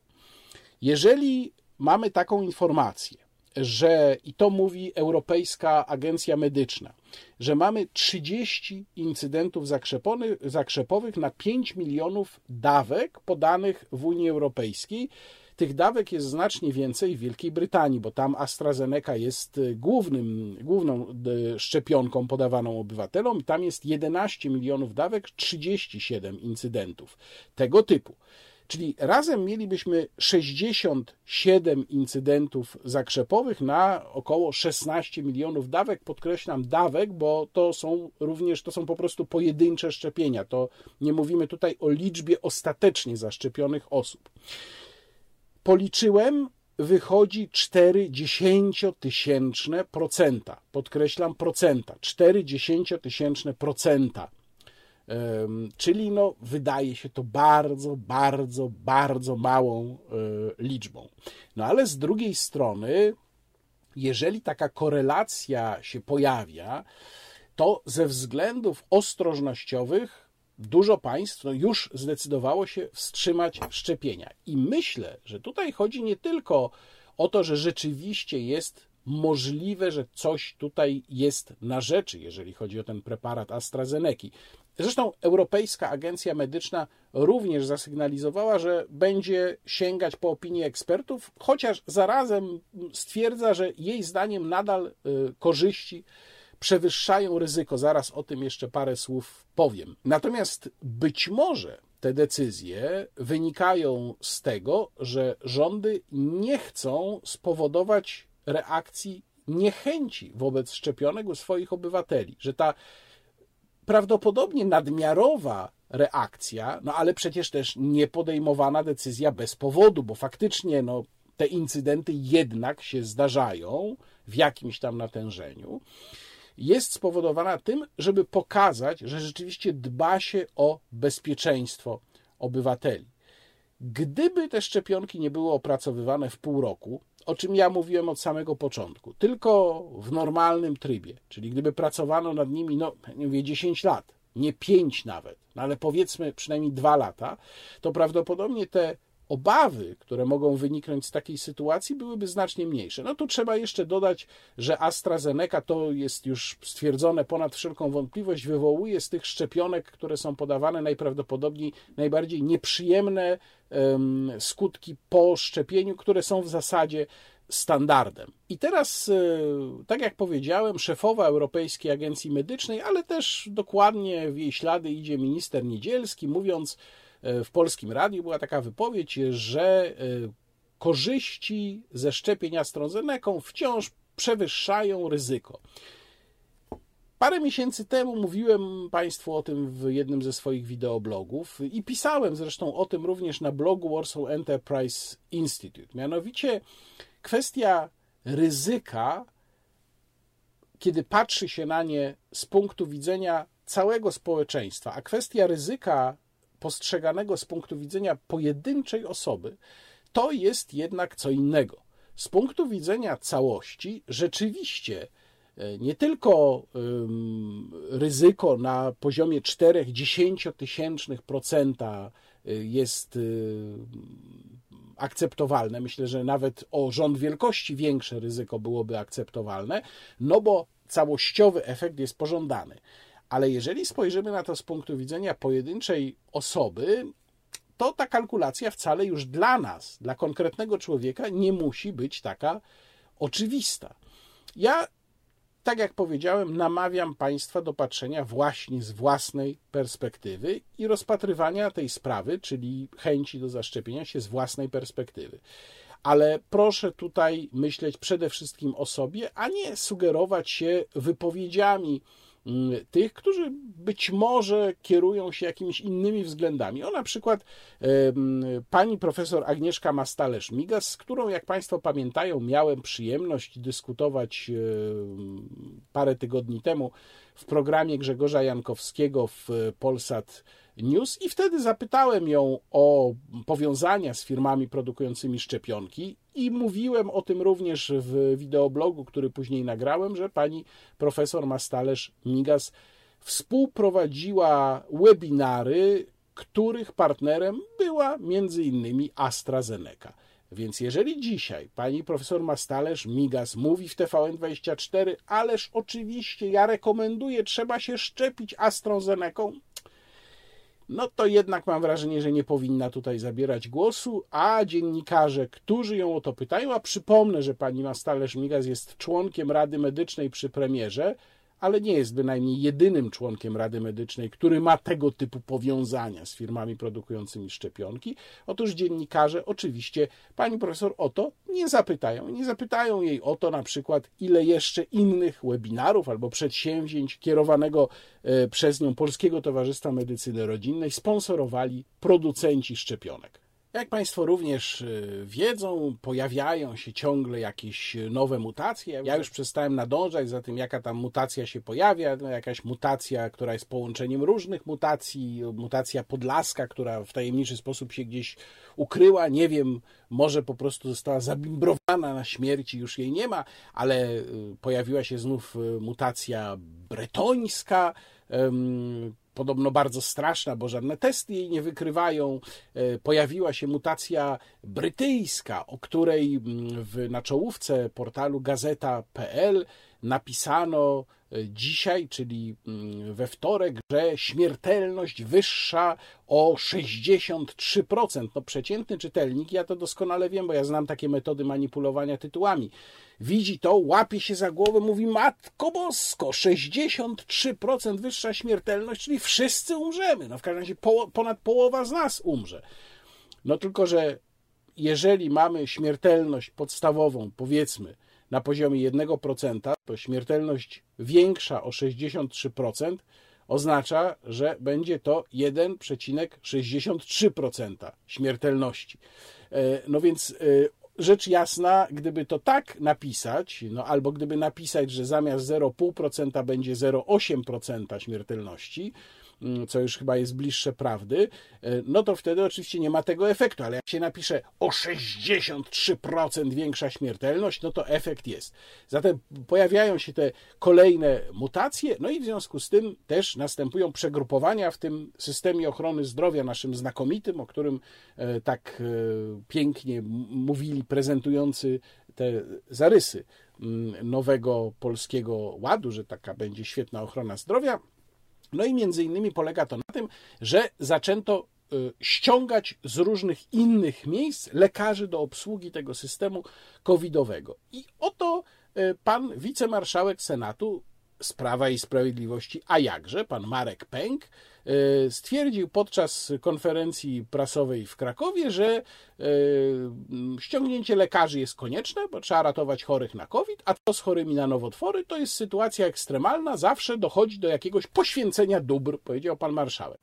Jeżeli mamy taką informację, że, i to mówi Europejska Agencja Medyczna, że mamy 30 incydentów zakrzepowych na 5 milionów dawek podanych w Unii Europejskiej. Tych dawek jest znacznie więcej w Wielkiej Brytanii, bo tam AstraZeneca jest głównym, główną e, szczepionką podawaną obywatelom tam jest 11 milionów dawek, 37 incydentów tego typu. Czyli razem mielibyśmy 67 incydentów zakrzepowych na około 16 milionów dawek. Podkreślam dawek, bo to są również to są po prostu pojedyncze szczepienia. To nie mówimy tutaj o liczbie ostatecznie zaszczepionych osób. Policzyłem, wychodzi 40 procenta. Podkreślam procenta. 40 procenta Czyli no, wydaje się to bardzo, bardzo, bardzo małą e, liczbą. No ale z drugiej strony, jeżeli taka korelacja się pojawia, to ze względów ostrożnościowych dużo państw no, już zdecydowało się wstrzymać szczepienia. I myślę, że tutaj chodzi nie tylko o to, że rzeczywiście jest możliwe, że coś tutaj jest na rzeczy, jeżeli chodzi o ten preparat AstraZeneca. Zresztą Europejska Agencja Medyczna również zasygnalizowała, że będzie sięgać po opinię ekspertów, chociaż zarazem stwierdza, że jej zdaniem nadal y, korzyści przewyższają ryzyko. Zaraz o tym jeszcze parę słów powiem. Natomiast być może te decyzje wynikają z tego, że rządy nie chcą spowodować reakcji niechęci wobec szczepionek u swoich obywateli, że ta prawdopodobnie nadmiarowa reakcja, no ale przecież też niepodejmowana decyzja bez powodu, bo faktycznie no, te incydenty jednak się zdarzają w jakimś tam natężeniu, jest spowodowana tym, żeby pokazać, że rzeczywiście dba się o bezpieczeństwo obywateli. Gdyby te szczepionki nie były opracowywane w pół roku, o czym ja mówiłem od samego początku, tylko w normalnym trybie, czyli gdyby pracowano nad nimi, no nie mówię 10 lat, nie 5 nawet, no ale powiedzmy przynajmniej 2 lata, to prawdopodobnie te obawy, które mogą wyniknąć z takiej sytuacji, byłyby znacznie mniejsze. No tu trzeba jeszcze dodać, że AstraZeneca to jest już stwierdzone ponad wszelką wątpliwość, wywołuje z tych szczepionek, które są podawane najprawdopodobniej najbardziej nieprzyjemne um, skutki po szczepieniu, które są w zasadzie standardem. I teraz, e, tak jak powiedziałem, szefowa Europejskiej Agencji Medycznej, ale też dokładnie w jej ślady idzie minister Niedzielski, mówiąc, w polskim radiu była taka wypowiedź, że e, korzyści ze szczepień AstraZeneca wciąż przewyższają ryzyko. Parę miesięcy temu mówiłem Państwu o tym w jednym ze swoich wideoblogów i pisałem zresztą o tym również na blogu Warsaw Enterprise Institute. Mianowicie kwestia ryzyka, kiedy patrzy się na nie z punktu widzenia całego społeczeństwa, a kwestia ryzyka postrzeganego z punktu widzenia pojedynczej osoby, to jest jednak co innego. Z punktu widzenia całości, rzeczywiście e, nie tylko ryzyko na poziomie 4-10 tysięcznych procenta e, jest e, akceptowalne. Myślę, że nawet o rząd wielkości większe ryzyko byłoby akceptowalne, no bo całościowy efekt jest pożądany. Ale jeżeli spojrzymy na to z punktu widzenia pojedynczej osoby, to ta kalkulacja wcale już dla nas, dla konkretnego człowieka, nie musi być taka oczywista. Ja, tak jak powiedziałem, namawiam Państwa do patrzenia właśnie z własnej perspektywy i rozpatrywania tej sprawy, czyli chęci do zaszczepienia się z własnej perspektywy. Ale proszę tutaj myśleć przede wszystkim o sobie, a nie sugerować się wypowiedziami tych, którzy być może kierują się jakimiś innymi względami. O na przykład pani profesor Agnieszka Mastalerz-Migas, z którą, jak Państwo pamiętają, miałem przyjemność dyskutować parę tygodni temu w programie Grzegorza Jankowskiego w Polsat News i wtedy zapytałem ją o powiązania z firmami produkującymi szczepionki i mówiłem o tym również w wideoblogu, który później nagrałem, że pani profesor Mastalerz Migas współprowadziła webinary, których partnerem była między innymi AstraZeneca. Więc jeżeli dzisiaj pani profesor Mastalerz Migas mówi w TVN24, ależ oczywiście ja rekomenduję, trzeba się szczepić AstraZeneca, no to jednak mam wrażenie, że nie powinna tutaj zabierać głosu, a dziennikarze, którzy ją o to pytają, a przypomnę, że pani Mastalerz Migas jest członkiem Rady Medycznej przy premierze, ale nie jest bynajmniej jedynym członkiem Rady Medycznej, który ma tego typu powiązania z firmami produkującymi szczepionki. Otóż dziennikarze oczywiście pani profesor o to nie zapytają. Nie zapytają jej o to na przykład, ile jeszcze innych webinarów albo przedsięwzięć kierowanego e, przez nią Polskiego Towarzystwa Medycyny Rodzinnej sponsorowali producenci szczepionek. Jak Państwo również y, wiedzą, pojawiają się ciągle jakieś nowe mutacje. Ja już przestałem nadążać za tym, jaka tam mutacja się pojawia. No, jakaś mutacja, która jest połączeniem różnych mutacji. Mutacja podlaska, która w tajemniczy sposób się gdzieś ukryła. Nie wiem, może po prostu została zabimbrowana na śmierci, już jej nie ma, ale y, pojawiła się znów y, mutacja bretońska podobno bardzo straszna, bo żadne testy jej nie wykrywają. E, pojawiła się mutacja brytyjska, o której mm, w, na czołówce portalu gazeta.pl napisano dzisiaj, czyli mm, we wtorek, że śmiertelność wyższa o 63%. No przeciętny czytelnik, ja to doskonale wiem, bo ja znam takie metody manipulowania tytułami. Widzi to, łapie się za głowę, mówi matko bosko, 63% wyższa śmiertelność, czyli wszyscy umrzemy. No w każdym razie po, ponad połowa z nas umrze. No tylko, że jeżeli mamy śmiertelność podstawową, powiedzmy, na poziomie 1%, to śmiertelność większa o 63% oznacza, że będzie to 1,63% śmiertelności. E, no więc e, rzecz jasna, gdyby to tak napisać, no albo gdyby napisać, że zamiast 0,5% będzie 0,8% śmiertelności, co już chyba jest bliższe prawdy, e, no to wtedy oczywiście nie ma tego efektu, ale jak się napisze o 63% większa śmiertelność, no to efekt jest. Zatem pojawiają się te kolejne mutacje, no i w związku z tym też następują przegrupowania w tym systemie ochrony zdrowia naszym znakomitym, o którym e, tak e, pięknie mówili prezentujący te zarysy mm, nowego polskiego ładu, że taka będzie świetna ochrona zdrowia. No i między innymi polega to na tym, że zaczęto y, ściągać z różnych innych miejsc lekarzy do obsługi tego systemu covidowego. I oto y, pan wicemarszałek Senatu z Prawa i Sprawiedliwości, a jakże, pan Marek Pęk, e, stwierdził podczas konferencji prasowej w Krakowie, że e, ściągnięcie lekarzy jest konieczne, bo trzeba ratować chorych na COVID, a to z chorymi na nowotwory to jest sytuacja ekstremalna, zawsze dochodzi do jakiegoś poświęcenia dóbr, powiedział pan marszałek.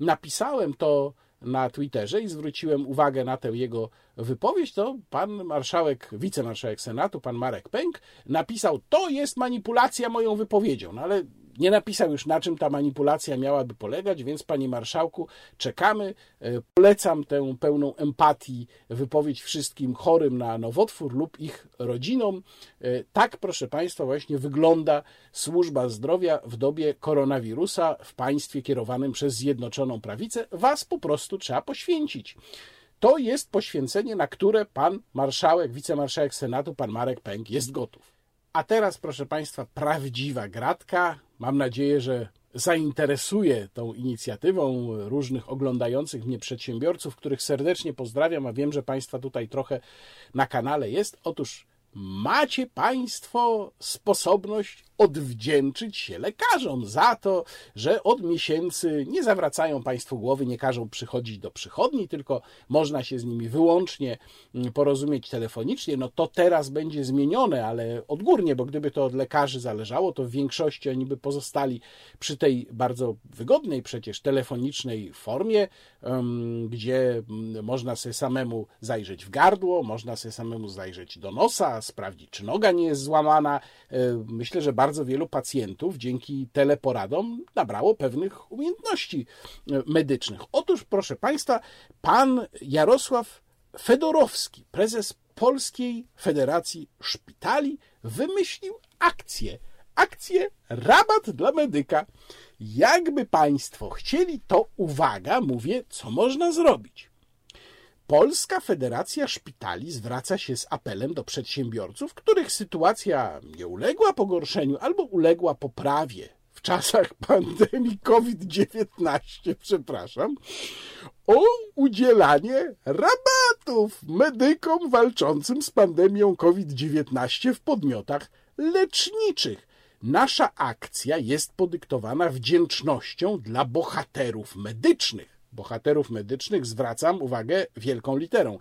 Napisałem to na Twitterze i zwróciłem uwagę na tę jego wypowiedź, to pan marszałek, wicemarszałek Senatu, pan Marek Pęk, napisał: To jest manipulacja moją wypowiedzią. No ale nie napisał już, na czym ta manipulacja miałaby polegać, więc, panie marszałku, czekamy. E, polecam tę pełną empatii wypowiedź wszystkim chorym na nowotwór lub ich rodzinom. E, tak, proszę państwa, właśnie wygląda służba zdrowia w dobie koronawirusa w państwie kierowanym przez Zjednoczoną Prawicę. Was po prostu trzeba poświęcić. To jest poświęcenie, na które pan marszałek, wicemarszałek Senatu, pan Marek Pęk jest gotów. A teraz, proszę Państwa, prawdziwa gratka. Mam nadzieję, że zainteresuje tą inicjatywą różnych oglądających mnie przedsiębiorców, których serdecznie pozdrawiam, a wiem, że Państwa tutaj trochę na kanale jest. Otóż macie Państwo sposobność odwdzięczyć się lekarzom za to, że od miesięcy nie zawracają Państwu głowy, nie każą przychodzić do przychodni, tylko można się z nimi wyłącznie mm, porozumieć telefonicznie. No to teraz będzie zmienione, ale odgórnie, bo gdyby to od lekarzy zależało, to w większości oni by pozostali przy tej bardzo wygodnej przecież telefonicznej formie, gdzie mm, można sobie samemu zajrzeć w gardło, można sobie samemu zajrzeć do nosa, sprawdzić, czy noga nie jest złamana. E, myślę, że bardzo bardzo wielu pacjentów dzięki teleporadom nabrało pewnych umiejętności e, medycznych. Otóż, proszę Państwa, pan Jarosław Fedorowski, prezes Polskiej Federacji Szpitali, wymyślił akcję. Akcję rabat dla medyka. Jakby Państwo chcieli, to uwaga, mówię, co można zrobić. Polska Federacja Szpitali zwraca się z apelem do przedsiębiorców, których sytuacja nie uległa pogorszeniu albo uległa poprawie w czasach pandemii COVID-19, przepraszam, o udzielanie rabatów medykom walczącym z pandemią COVID-19 w podmiotach leczniczych. Nasza akcja jest podyktowana wdzięcznością dla bohaterów medycznych. Bohaterów medycznych zwracam uwagę wielką literą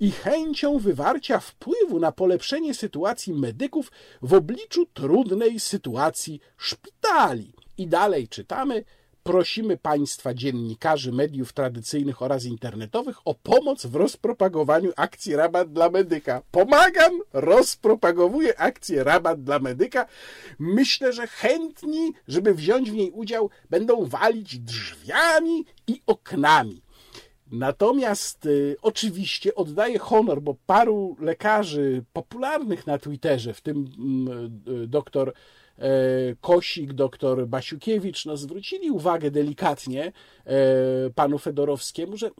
i chęcią wywarcia wpływu na polepszenie sytuacji medyków w obliczu trudnej sytuacji szpitali. I dalej czytamy. Prosimy Państwa, dziennikarzy mediów tradycyjnych oraz internetowych, o pomoc w rozpropagowaniu akcji Rabat dla Medyka. Pomagam, rozpropagowuję akcję Rabat dla Medyka. Myślę, że chętni, żeby wziąć w niej udział, będą walić drzwiami i oknami. Natomiast y, oczywiście oddaję honor, bo paru lekarzy popularnych na Twitterze, w tym y, y, doktor Kosik, doktor Basiukiewicz, no, zwrócili uwagę delikatnie e, panu Fedorowskiemu, że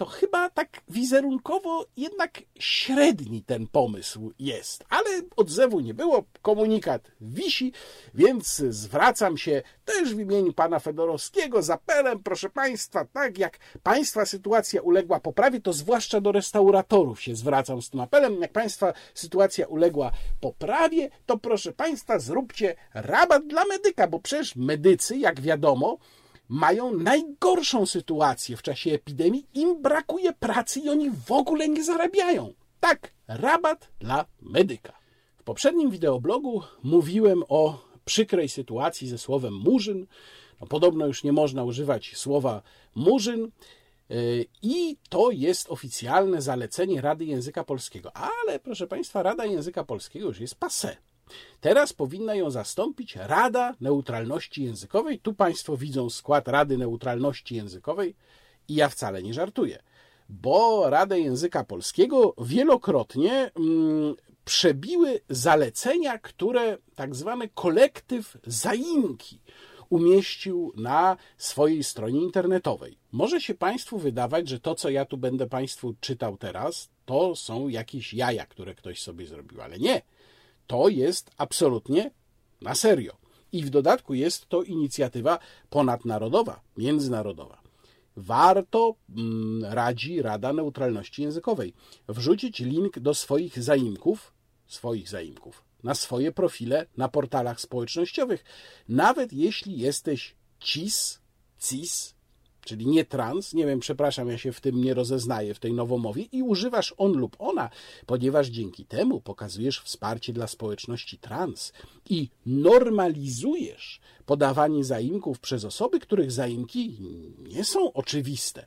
to chyba tak wizerunkowo jednak średni ten pomysł jest. Ale odzewu nie było, komunikat wisi, więc zwracam się też w imieniu pana Fedorowskiego z apelem, proszę państwa, tak jak państwa sytuacja uległa poprawie, to zwłaszcza do restauratorów się zwracam z tym apelem. Jak państwa sytuacja uległa poprawie, to proszę państwa, zróbcie rabat dla medyka, bo przecież medycy, jak wiadomo, mają najgorszą sytuację w czasie epidemii, im brakuje pracy i oni w ogóle nie zarabiają. Tak, rabat dla medyka. W poprzednim wideoblogu mówiłem o przykrej sytuacji ze słowem murzyn. No, podobno już nie można używać słowa murzyn. yy, I to jest oficjalne zalecenie Rady Języka Polskiego. Ale proszę Państwa, Rada Języka Polskiego już jest passé. Teraz powinna ją zastąpić Rada Neutralności Językowej. Tu Państwo widzą skład Rady Neutralności Językowej i ja wcale nie żartuję, bo Radę Języka Polskiego wielokrotnie mm, przebiły zalecenia, które tak zwany kolektyw zaimki umieścił na swojej stronie internetowej. Może się Państwu wydawać, że to, co ja tu będę Państwu czytał teraz, to są jakieś jaja, które ktoś sobie zrobił, ale nie. To jest absolutnie na serio. I w dodatku jest to inicjatywa ponadnarodowa, międzynarodowa. Warto, mm, radzi Rada Neutralności Językowej, wrzucić link do swoich zaimków, swoich zaimków, na swoje profile na portalach społecznościowych, nawet jeśli jesteś cis, cis, czyli nie trans, nie wiem, przepraszam, ja się w tym nie rozeznaję, w tej nowomowie, i używasz on lub ona, ponieważ dzięki temu pokazujesz wsparcie dla społeczności trans i normalizujesz podawanie zaimków przez osoby, których zaimki nie są oczywiste.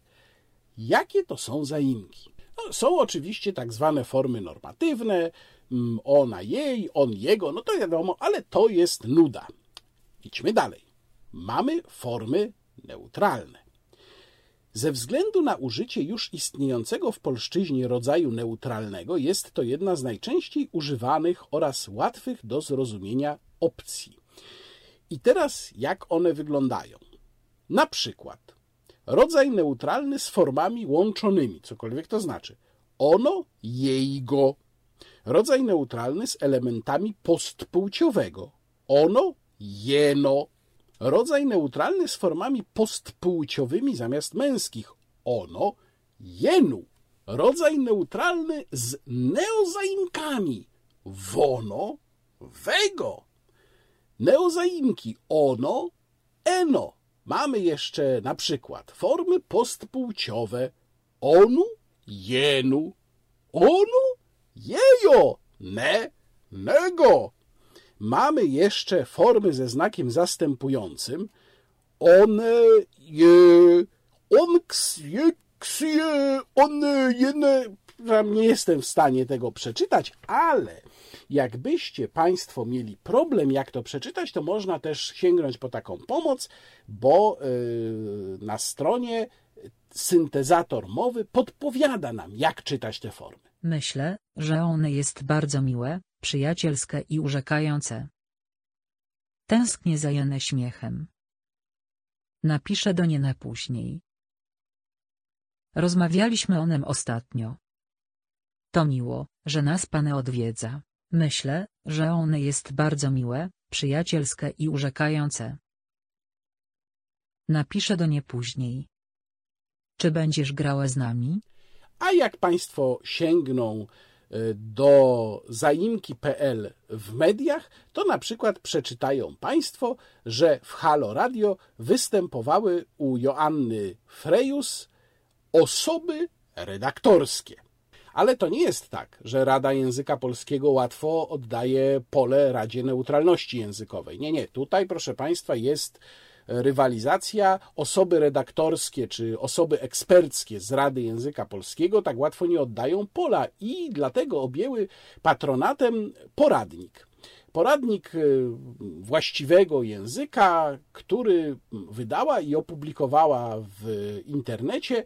Jakie to są zaimki? No, są oczywiście tak zwane formy normatywne, mm, ona jej, on jego, no to wiadomo, ale to jest nuda. Idźmy dalej. Mamy formy neutralne. Ze względu na użycie już istniejącego w polszczyźnie rodzaju neutralnego jest to jedna z najczęściej używanych oraz łatwych do zrozumienia opcji. I teraz jak one wyglądają? Na przykład rodzaj neutralny z formami łączonymi, cokolwiek to znaczy. Ono, jejgo. Rodzaj neutralny z elementami postpłciowego. Ono, jeno rodzaj neutralny z formami postpłciowymi zamiast męskich. Ono, jenu. Rodzaj neutralny z neozaimkami. Wono, wego. Neozaimki ono, eno. Mamy jeszcze na przykład formy postpłciowe. Onu, jenu. Onu, jejo. Ne, nego mamy jeszcze formy ze znakiem zastępującym. One, je, on, ksie, ksie, one, jene, nie jestem w stanie tego przeczytać, ale jakbyście Państwo mieli problem, jak to przeczytać, to można też sięgnąć po taką pomoc, bo yy, na stronie syntezator mowy podpowiada nam, jak czytać te formy. Myślę, że one jest bardzo miłe, przyjacielskie i urzekające. Tęsknię za Jenę śmiechem. Napiszę do nie na później. Rozmawialiśmy o nim ostatnio. To miło, że nas pan odwiedza. Myślę, że one jest bardzo miłe, przyjacielskie i urzekające. Napiszę do nie później. Czy będziesz grała z nami? A jak Państwo sięgną do zaimki.pl w mediach, to na przykład przeczytają Państwo, że w Halo Radio występowały u Joanny Frejus osoby redaktorskie. Ale to nie jest tak, że Rada Języka Polskiego łatwo oddaje pole Radzie Neutralności Językowej. Nie, nie. Tutaj, proszę Państwa, jest rywalizacja. Osoby redaktorskie czy osoby eksperckie z Rady Języka Polskiego tak łatwo nie oddają pola i dlatego objęły patronatem poradnik. Poradnik y, właściwego języka, który wydała i opublikowała w internecie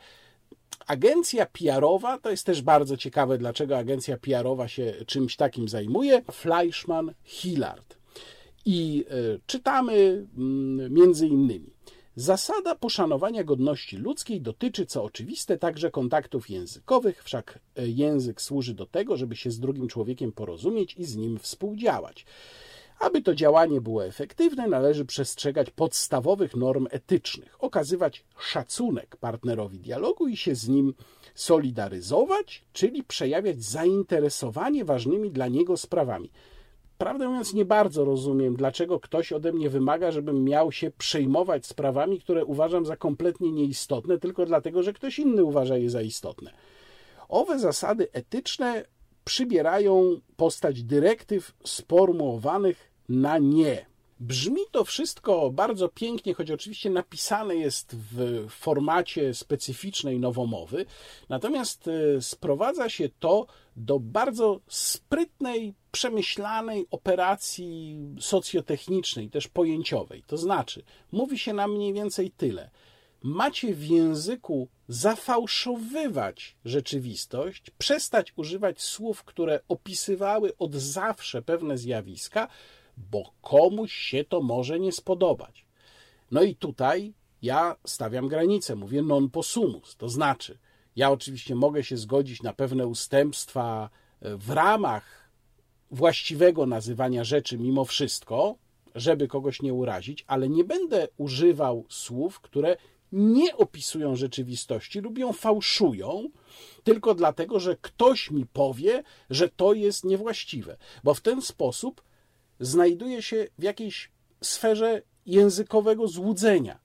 Agencja PR-owa, to jest też bardzo ciekawe, dlaczego agencja PR-owa się czymś takim zajmuje, Fleischmann Hillard. I e, czytamy mm, między innymi. Zasada poszanowania godności ludzkiej dotyczy, co oczywiste, także kontaktów językowych, wszak e, język służy do tego, żeby się z drugim człowiekiem porozumieć i z nim współdziałać. Aby to działanie było efektywne, należy przestrzegać podstawowych norm etycznych, okazywać szacunek partnerowi dialogu i się z nim solidaryzować, czyli przejawiać zainteresowanie ważnymi dla niego sprawami. Prawdę mówiąc, nie bardzo rozumiem, dlaczego ktoś ode mnie wymaga, żebym miał się przejmować sprawami, które uważam za kompletnie nieistotne, tylko dlatego, że ktoś inny uważa je za istotne. Owe zasady etyczne przybierają postać dyrektyw sformułowanych na nie. Brzmi to wszystko bardzo pięknie, choć oczywiście napisane jest w formacie specyficznej nowomowy, natomiast e, sprowadza się to do bardzo sprytnej, przemyślanej operacji socjotechnicznej, też pojęciowej. To znaczy, mówi się nam mniej więcej tyle. Macie w języku zafałszowywać rzeczywistość, przestać używać słów, które opisywały od zawsze pewne zjawiska, bo komuś się to może nie spodobać. No i tutaj ja stawiam granicę, mówię non possumus, to znaczy, ja oczywiście mogę się zgodzić na pewne ustępstwa e, w ramach właściwego nazywania rzeczy mimo wszystko, żeby kogoś nie urazić, ale nie będę używał słów, które nie opisują rzeczywistości lub ją fałszują, tylko dlatego, że ktoś mi powie, że to jest niewłaściwe, bo w ten sposób znajduje się w jakiejś sferze językowego złudzenia,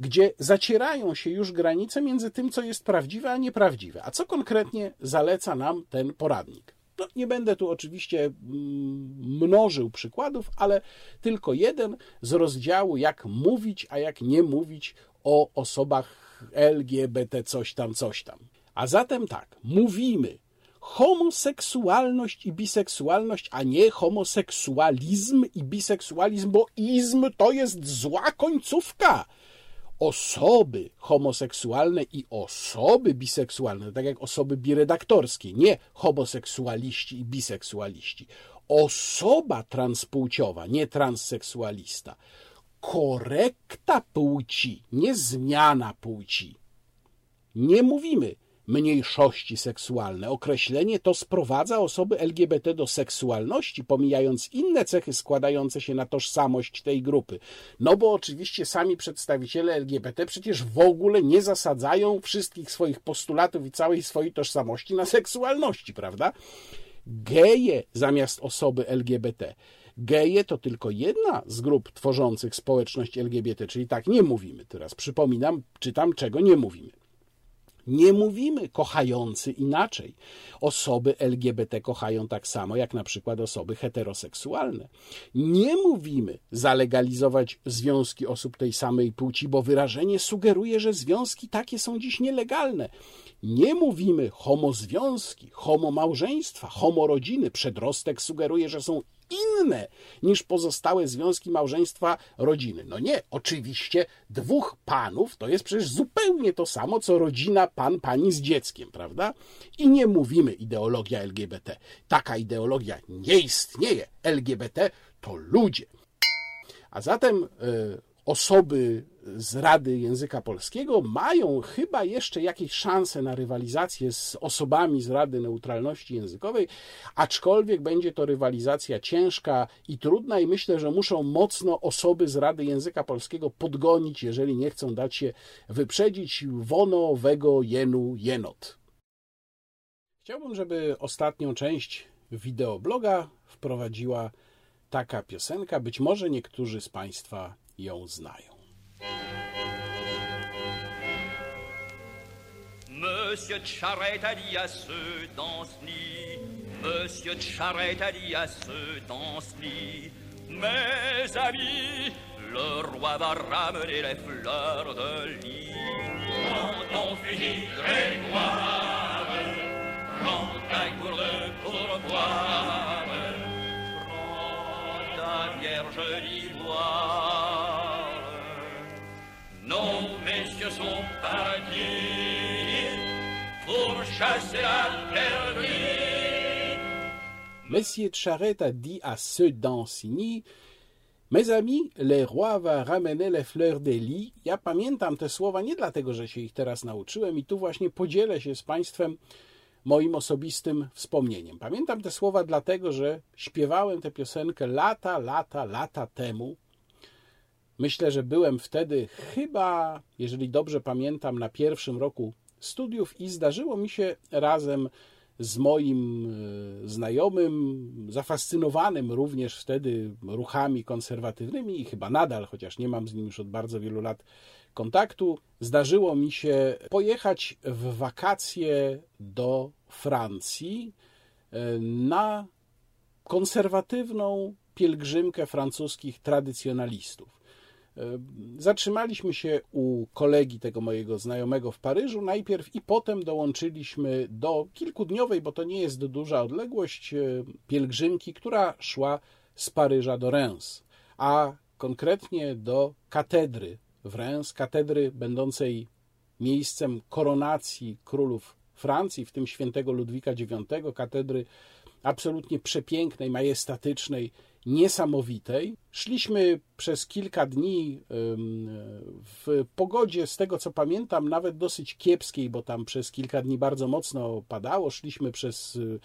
gdzie zacierają się już granice między tym, co jest prawdziwe, a nieprawdziwe. A co konkretnie zaleca nam ten poradnik? No, nie będę tu oczywiście mm, mnożył przykładów, ale tylko jeden z rozdziału, jak mówić, a jak nie mówić o osobach LGBT, coś tam, coś tam. A zatem tak, mówimy homoseksualność i biseksualność, a nie homoseksualizm i biseksualizm, bo izm to jest zła końcówka. Osoby homoseksualne i osoby biseksualne, tak jak osoby biredaktorskie, nie homoseksualiści i biseksualiści. Osoba transpłciowa, nie transseksualista. Korekta płci, nie zmiana płci. Nie mówimy mniejszości seksualne. Określenie to sprowadza osoby LGBT do seksualności, pomijając inne cechy składające się na tożsamość tej grupy. No bo oczywiście sami przedstawiciele LGBT przecież w ogóle nie zasadzają wszystkich swoich postulatów i całej swojej tożsamości na seksualności, prawda? Geje zamiast osoby LGBT. Geje to tylko jedna z grup tworzących społeczność LGBT, czyli tak nie mówimy. Teraz przypominam, czytam, czego nie mówimy. Nie mówimy kochający inaczej. Osoby LGBT kochają tak samo jak na przykład osoby heteroseksualne. Nie mówimy zalegalizować związki osób tej samej płci, bo wyrażenie sugeruje, że związki takie są dziś nielegalne. Nie mówimy homozwiązki, homomałżeństwa, homorodziny. Przedrostek sugeruje, że są inne niż pozostałe związki małżeństwa rodziny. No nie, oczywiście dwóch panów to jest przecież zupełnie to samo, co rodzina pan, pani z dzieckiem, prawda? I nie mówimy ideologia LGBT. Taka ideologia nie istnieje. LGBT to ludzie. A zatem y, osoby z Rady Języka Polskiego mają chyba jeszcze jakieś szanse na rywalizację z osobami z Rady Neutralności Językowej, aczkolwiek będzie to rywalizacja ciężka i trudna i myślę, że muszą mocno osoby z Rady Języka Polskiego podgonić, jeżeli nie chcą dać się wyprzedzić wono, wego, jenu, jenot. Chciałbym, żeby ostatnią część wideobloga wprowadziła taka piosenka. Być może niektórzy z Państwa Monsieur Charette a dit à ceux dans ce lit, Monsieur Charette a dit à ceux dans ce lit, mes amis, le roi va ramener les fleurs de lit. Quand on finit Grégoire, campagne pour le pourboire, prends ta vierge d'ivoire. Sont partis pour chasser la perdrix. Monsieur Charette a dit à ceux d'Ansigny, Mes amis, le roi va ramener les fleurs de lis. Ja pamiętam te słowa nie dlatego, że się ich teraz nauczyłem i tu właśnie podzielę się z Państwem moim osobistym wspomnieniem. Pamiętam te słowa dlatego, że śpiewałem tę piosenkę lata, lata, lata temu. Myślę, że byłem wtedy chyba, jeżeli dobrze pamiętam, na pierwszym roku studiów i zdarzyło mi się razem z moim e, znajomym, zafascynowanym również wtedy ruchami konserwatywnymi i chyba nadal, chociaż nie mam z nim już od bardzo wielu lat kontaktu, zdarzyło mi się pojechać w wakacje do Francji e, na konserwatywną pielgrzymkę francuskich tradycjonalistów. E, Zatrzymaliśmy się u kolegi tego mojego znajomego w Paryżu najpierw i potem dołączyliśmy do kilkudniowej, bo to nie jest duża odległość, e, pielgrzymki, która szła z Paryża do Reims, a konkretnie do katedry w Reims, katedry będącej miejscem koronacji królów Francji, w tym świętego Ludwika IX, katedry absolutnie przepięknej, majestatycznej, niesamowitej. Szliśmy przez kilka dni w pogodzie, z tego co pamiętam, nawet dosyć kiepskiej, bo tam przez kilka dni bardzo mocno padało. Szliśmy przez y,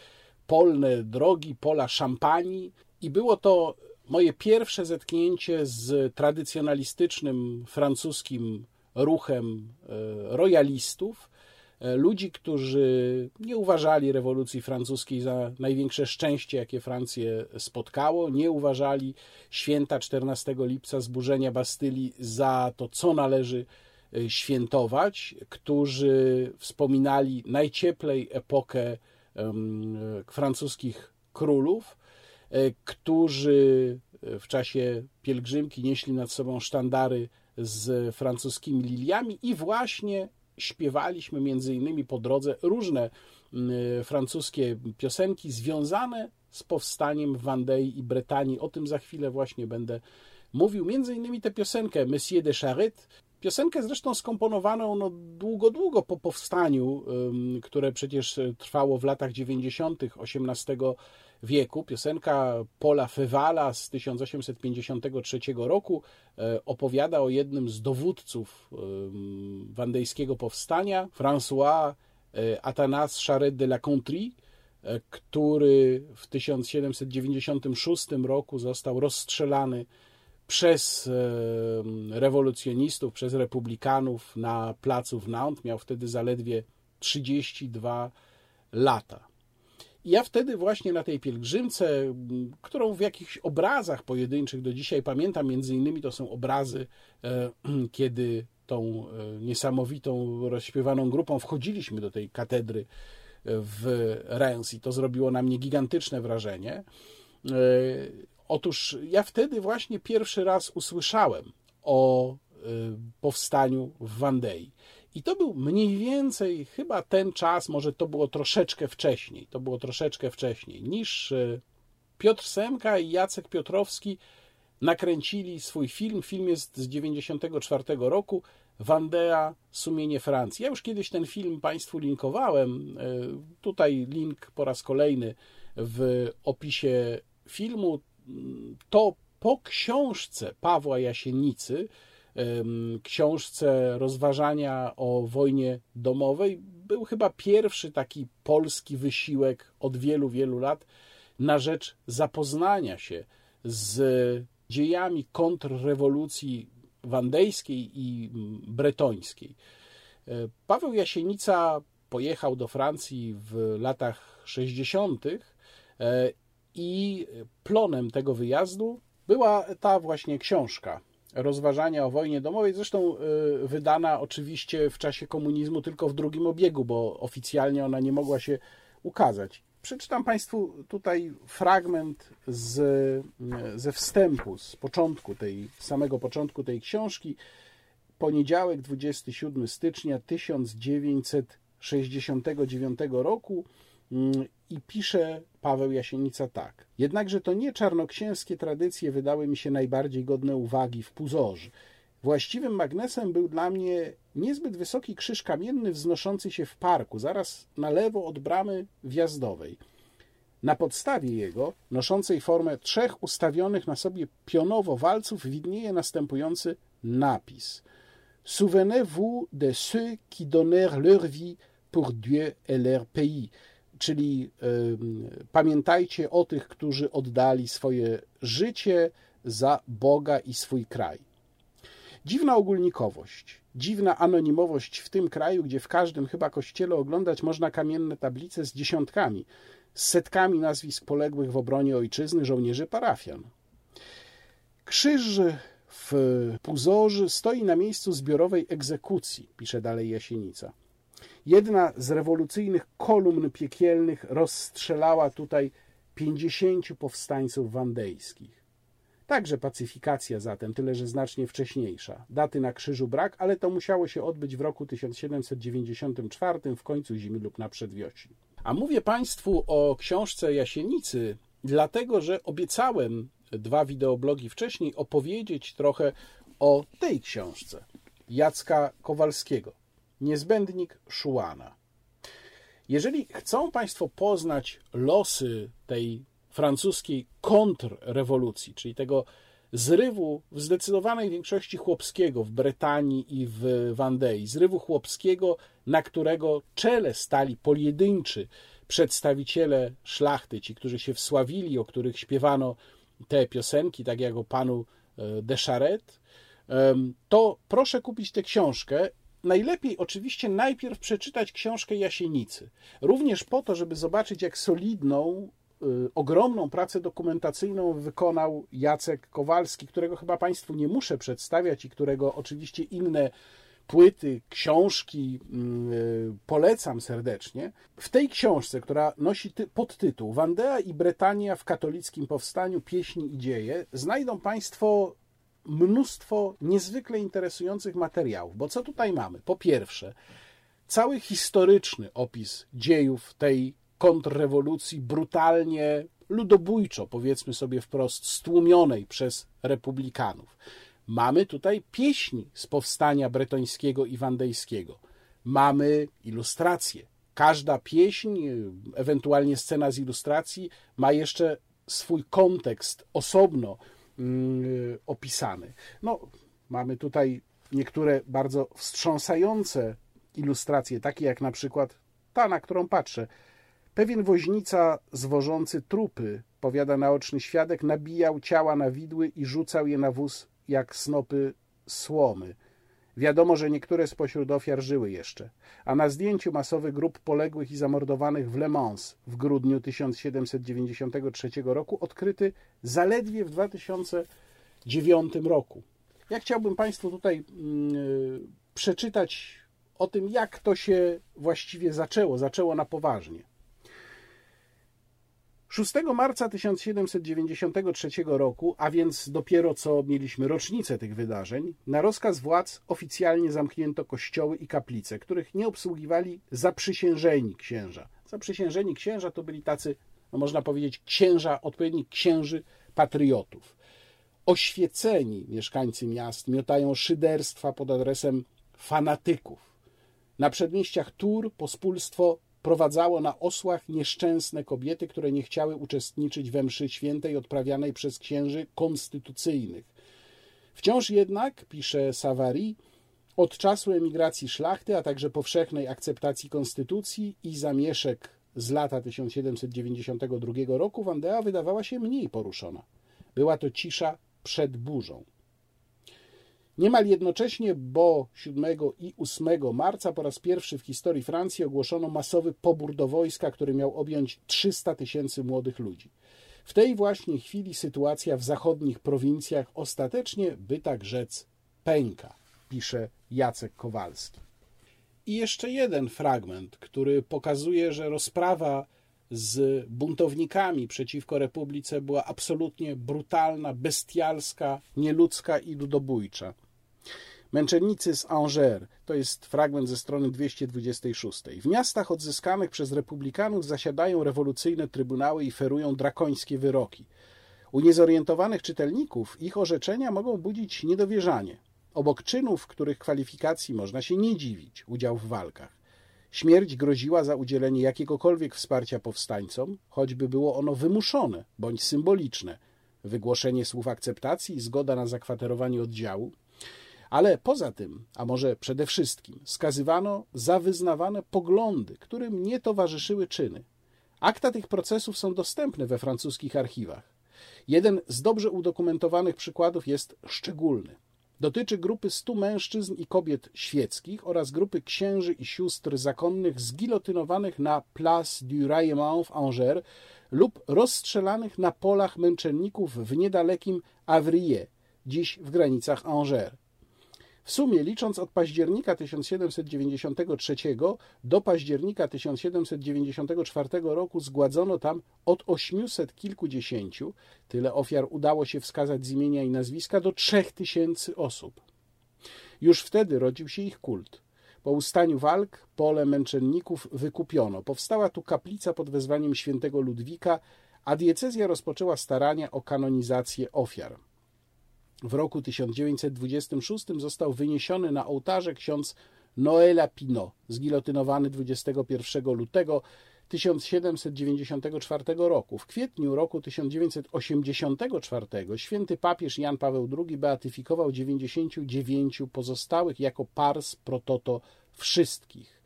polne drogi, pola szampanii i było to moje pierwsze zetknięcie z tradycjonalistycznym francuskim ruchem e, royalistów, ludzi, którzy nie uważali rewolucji francuskiej za największe szczęście, jakie Francję spotkało, nie uważali święta 14 lipca zburzenia Bastylii za to, co należy e, świętować, którzy wspominali najcieplej epokę em, francuskich królów, e, którzy w czasie pielgrzymki nieśli nad sobą sztandary z francuskimi liliami i właśnie śpiewaliśmy między innymi po drodze różne mm, francuskie piosenki związane z powstaniem Wandei i Bretanii. O tym za chwilę właśnie będę mówił. Między innymi tę piosenkę Monsieur de Charette, Piosenkę zresztą skomponowaną no, długo, długo po powstaniu, które przecież trwało w latach 90. XVIII wieku. Piosenka Paula Fewala z 1853 roku e, opowiada o jednym z dowódców wandejskiego powstania, François e, Athanas Charette de la Contrie, e, który w 1796 roku został rozstrzelany przez rewolucjonistów, przez republikanów na placu w Nantes. Miał wtedy zaledwie 32 lata. Ja wtedy właśnie na tej pielgrzymce, którą w jakichś obrazach pojedynczych do dzisiaj pamiętam, między innymi to są obrazy, e, kiedy tą e, niesamowitą, rozśpiewaną grupą wchodziliśmy do tej katedry w Reims i to zrobiło na mnie gigantyczne wrażenie. E, Otóż ja wtedy właśnie pierwszy raz usłyszałem o powstaniu w Wandei. I to był mniej więcej chyba ten czas, może to było troszeczkę wcześniej, to było troszeczkę wcześniej, niż y, Piotr Semka i Jacek Piotrowski nakręcili swój film. Film jest z 94 roku. Wandea, sumienie Francji. Ja już kiedyś ten film Państwu linkowałem. Y, Tutaj link po raz kolejny w opisie filmu to po książce Pawła Jasienicy, książce rozważania o wojnie domowej, był chyba pierwszy taki polski wysiłek od wielu, wielu lat na rzecz zapoznania się z dziejami kontrrewolucji wandejskiej i bretońskiej. E, Paweł Jasienica pojechał do Francji w latach 60. i plonem tego wyjazdu była ta właśnie książka rozważania o wojnie domowej, zresztą y, wydana oczywiście w czasie komunizmu tylko w drugim obiegu, bo oficjalnie ona nie mogła się ukazać. Przeczytam Państwu tutaj fragment z, y, ze wstępu, z początku tej, samego początku tej książki. Poniedziałek, 27 stycznia 1969 roku i pisze Paweł Jasienica tak. Jednakże to nie czarnoksięskie tradycje wydały mi się najbardziej godne uwagi w Puzorze. Właściwym magnesem był dla mnie niezbyt wysoki krzyż kamienny wznoszący się w parku, zaraz na lewo od bramy wjazdowej. Na podstawie jego, noszącej formę trzech ustawionych na sobie pionowo walców, widnieje następujący napis. Souvenez-vous de ceux qui donnèrent leur vie pour Dieu et leur pays czyli pamiętajcie o tych, którzy oddali swoje życie za Boga i swój kraj. Dziwna ogólnikowość, dziwna anonimowość w tym kraju, gdzie w każdym chyba kościele oglądać można kamienne tablice z dziesiątkami, z setkami nazwisk poległych w obronie ojczyzny żołnierzy parafian. Krzyż w Puzorzy stoi na miejscu zbiorowej egzekucji, pisze dalej Jasienica. Jedna z rewolucyjnych kolumn piekielnych rozstrzelała tutaj pięćdziesięciu powstańców wandejskich. Także pacyfikacja zatem, tyle że znacznie wcześniejsza. Daty na krzyżu brak, ale to musiało się odbyć w roku 1794, w końcu zimy lub na przedwiośniu. A mówię Państwu o książce Jasienicy, dlatego że obiecałem dwa wideoblogi wcześniej opowiedzieć trochę o tej książce Jacka Kowalskiego. Niezbędnik Schuana. Jeżeli chcą Państwo poznać losy tej francuskiej kontrrewolucji, czyli tego zrywu w zdecydowanej większości chłopskiego w Bretanii i w Wandei, zrywu chłopskiego, na którego czele stali pojedynczy przedstawiciele szlachty, ci, którzy się wsławili, o których śpiewano te piosenki, tak jak o panu e, de Charette, to proszę kupić tę książkę najlepiej oczywiście najpierw przeczytać książkę Jasienicy. Również po to, żeby zobaczyć, jak solidną, y, ogromną pracę dokumentacyjną wykonał Jacek Kowalski, którego chyba Państwu nie muszę przedstawiać i którego oczywiście inne płyty, książki y, polecam serdecznie. W tej książce, która nosi podtytuł Wandea i Bretania w katolickim powstaniu, pieśni i dzieje, znajdą Państwo mnóstwo niezwykle interesujących materiałów, bo co tutaj mamy? Po pierwsze, cały historyczny opis dziejów tej kontrrewolucji brutalnie, ludobójczo, powiedzmy sobie wprost, stłumionej przez republikanów. Mamy tutaj pieśni z powstania bretońskiego i wandejskiego. Mamy ilustracje. Każda pieśń, ewentualnie scena z ilustracji, ma jeszcze swój kontekst osobno, opisany. No, mamy tutaj niektóre bardzo wstrząsające ilustracje, takie jak na przykład ta, na którą patrzę. Pewien woźnica zwożący trupy, powiada naoczny świadek, nabijał ciała na widły i rzucał je na wóz jak snopy słomy. Wiadomo, że niektóre spośród ofiar żyły jeszcze, a na zdjęciu masowych grup poległych i zamordowanych w Le Mans w grudniu 1793 roku odkryty zaledwie w 2009 roku. Ja chciałbym Państwu tutaj yy, przeczytać o tym, jak to się właściwie zaczęło. Zaczęło na poważnie. 6 marca 1793 roku, a więc dopiero co mieliśmy rocznicę tych wydarzeń, na rozkaz władz oficjalnie zamknięto kościoły i kaplice, których nie obsługiwali zaprzysiężeni księża. Zaprzysiężeni księża to byli tacy, no można powiedzieć, księża, odpowiedni księży patriotów. Oświeceni mieszkańcy miast miotają szyderstwa pod adresem fanatyków. Na przedmieściach Tur pospólstwo prowadzało na osłach nieszczęsne kobiety, które nie chciały uczestniczyć we mszy świętej odprawianej przez księży konstytucyjnych. Wciąż jednak, pisze Savary, od czasu emigracji szlachty, a także powszechnej akceptacji konstytucji i zamieszek z lata 1792 roku Wandea wydawała się mniej poruszona. Była to cisza przed burzą. Niemal jednocześnie, bo 7 i 8 marca po raz pierwszy w historii Francji ogłoszono masowy pobór do wojska, który miał objąć 300 tysięcy młodych ludzi. W tej właśnie chwili sytuacja w zachodnich prowincjach ostatecznie, by tak rzec, pęka, pisze Jacek Kowalski. I jeszcze jeden fragment, który pokazuje, że rozprawa z buntownikami przeciwko republice była absolutnie brutalna, bestialska, nieludzka i ludobójcza. Męczennicy z Angers, to jest fragment ze strony 226. W miastach odzyskanych przez republikanów zasiadają rewolucyjne trybunały i ferują drakońskie wyroki. U niezorientowanych czytelników ich orzeczenia mogą budzić niedowierzanie. Obok czynów, których kwalifikacji można się nie dziwić, udział w walkach. Śmierć groziła za udzielenie jakiegokolwiek wsparcia powstańcom, choćby było ono wymuszone bądź symboliczne, wygłoszenie słów akceptacji i zgoda na zakwaterowanie oddziału, ale poza tym, a może przede wszystkim, skazywano za wyznawane poglądy, którym nie towarzyszyły czyny. Akta tych procesów są dostępne we francuskich archiwach. Jeden z dobrze udokumentowanych przykładów jest szczególny. Dotyczy grupy stu mężczyzn i kobiet świeckich oraz grupy księży i sióstr zakonnych zgilotynowanych na Place du Raillement w Angers lub rozstrzelanych na polach męczenników w niedalekim Avrier, dziś w granicach Angers. W sumie, licząc od października 1793 do października 1794 roku, zgładzono tam od 800 kilkudziesięciu, tyle ofiar udało się wskazać z imienia i nazwiska, do 3000 osób. Już wtedy rodził się ich kult. Po ustaniu walk pole męczenników wykupiono. Powstała tu kaplica pod wezwaniem świętego Ludwika, a diecezja rozpoczęła starania o kanonizację ofiar. W roku 1926 został wyniesiony na ołtarze ksiądz Noela Pinot, zgilotynowany 21 lutego 1794 roku. W kwietniu roku 1984 święty papież Jan Paweł II beatyfikował 99 pozostałych jako pars pro toto wszystkich.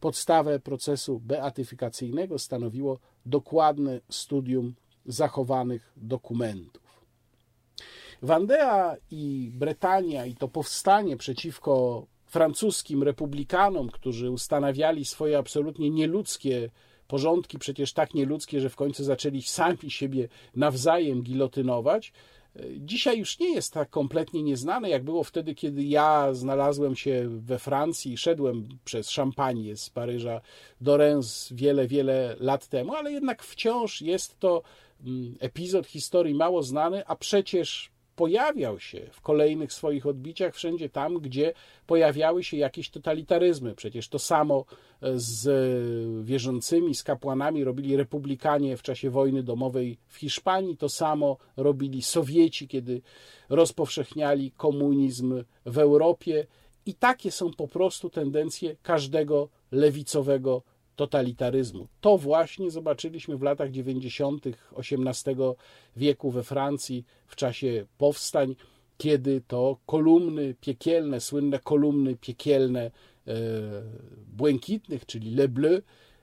Podstawę procesu beatyfikacyjnego stanowiło dokładne studium zachowanych dokumentów. Wandea i Bretania i to powstanie przeciwko francuskim republikanom, którzy ustanawiali swoje absolutnie nieludzkie porządki, przecież tak nieludzkie, że w końcu zaczęli sami siebie nawzajem gilotynować, dzisiaj już nie jest tak kompletnie nieznane, jak było wtedy, kiedy ja znalazłem się we Francji i szedłem przez Szampanię z Paryża do Reims wiele, wiele lat temu, ale jednak wciąż jest to mm, epizod historii mało znany, a przecież pojawiał się w kolejnych swoich odbiciach wszędzie tam, gdzie pojawiały się jakieś totalitaryzmy. Przecież to samo z wierzącymi, z kapłanami robili republikanie w czasie wojny domowej w Hiszpanii, to samo robili Sowieci, kiedy rozpowszechniali komunizm w Europie. I takie są po prostu tendencje każdego lewicowego totalitaryzmu. To właśnie zobaczyliśmy w latach 90. XVIII wieku we Francji w czasie powstań, kiedy to kolumny piekielne, słynne kolumny piekielne e, błękitnych, czyli Le Bleu,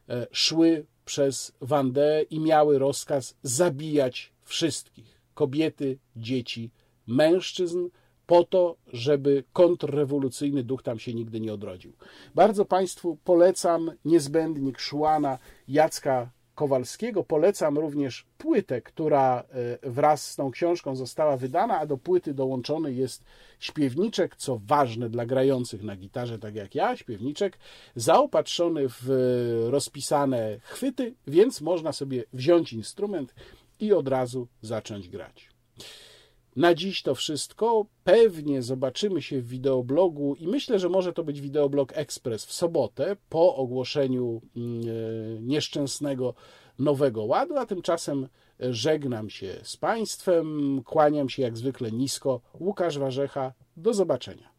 e, szły przez Vendée i miały rozkaz zabijać wszystkich kobiety, dzieci, mężczyzn, po to, żeby kontrrewolucyjny duch tam się nigdy nie odrodził. Bardzo Państwu polecam niezbędnik Szłana Jacka Kowalskiego. Polecam również płytę, która e, wraz z tą książką została wydana, a do płyty dołączony jest śpiewniczek, co ważne dla grających na gitarze, tak jak ja, śpiewniczek, zaopatrzony w rozpisane chwyty, więc można sobie wziąć instrument i od razu zacząć grać. Na dziś to wszystko. Pewnie zobaczymy się w wideoblogu i myślę, że może to być wideoblog Express w sobotę po ogłoszeniu mm, e, nieszczęsnego nowego ładu, a tymczasem żegnam się z Państwem, kłaniam się jak zwykle nisko. Łukasz Warzecha, do zobaczenia.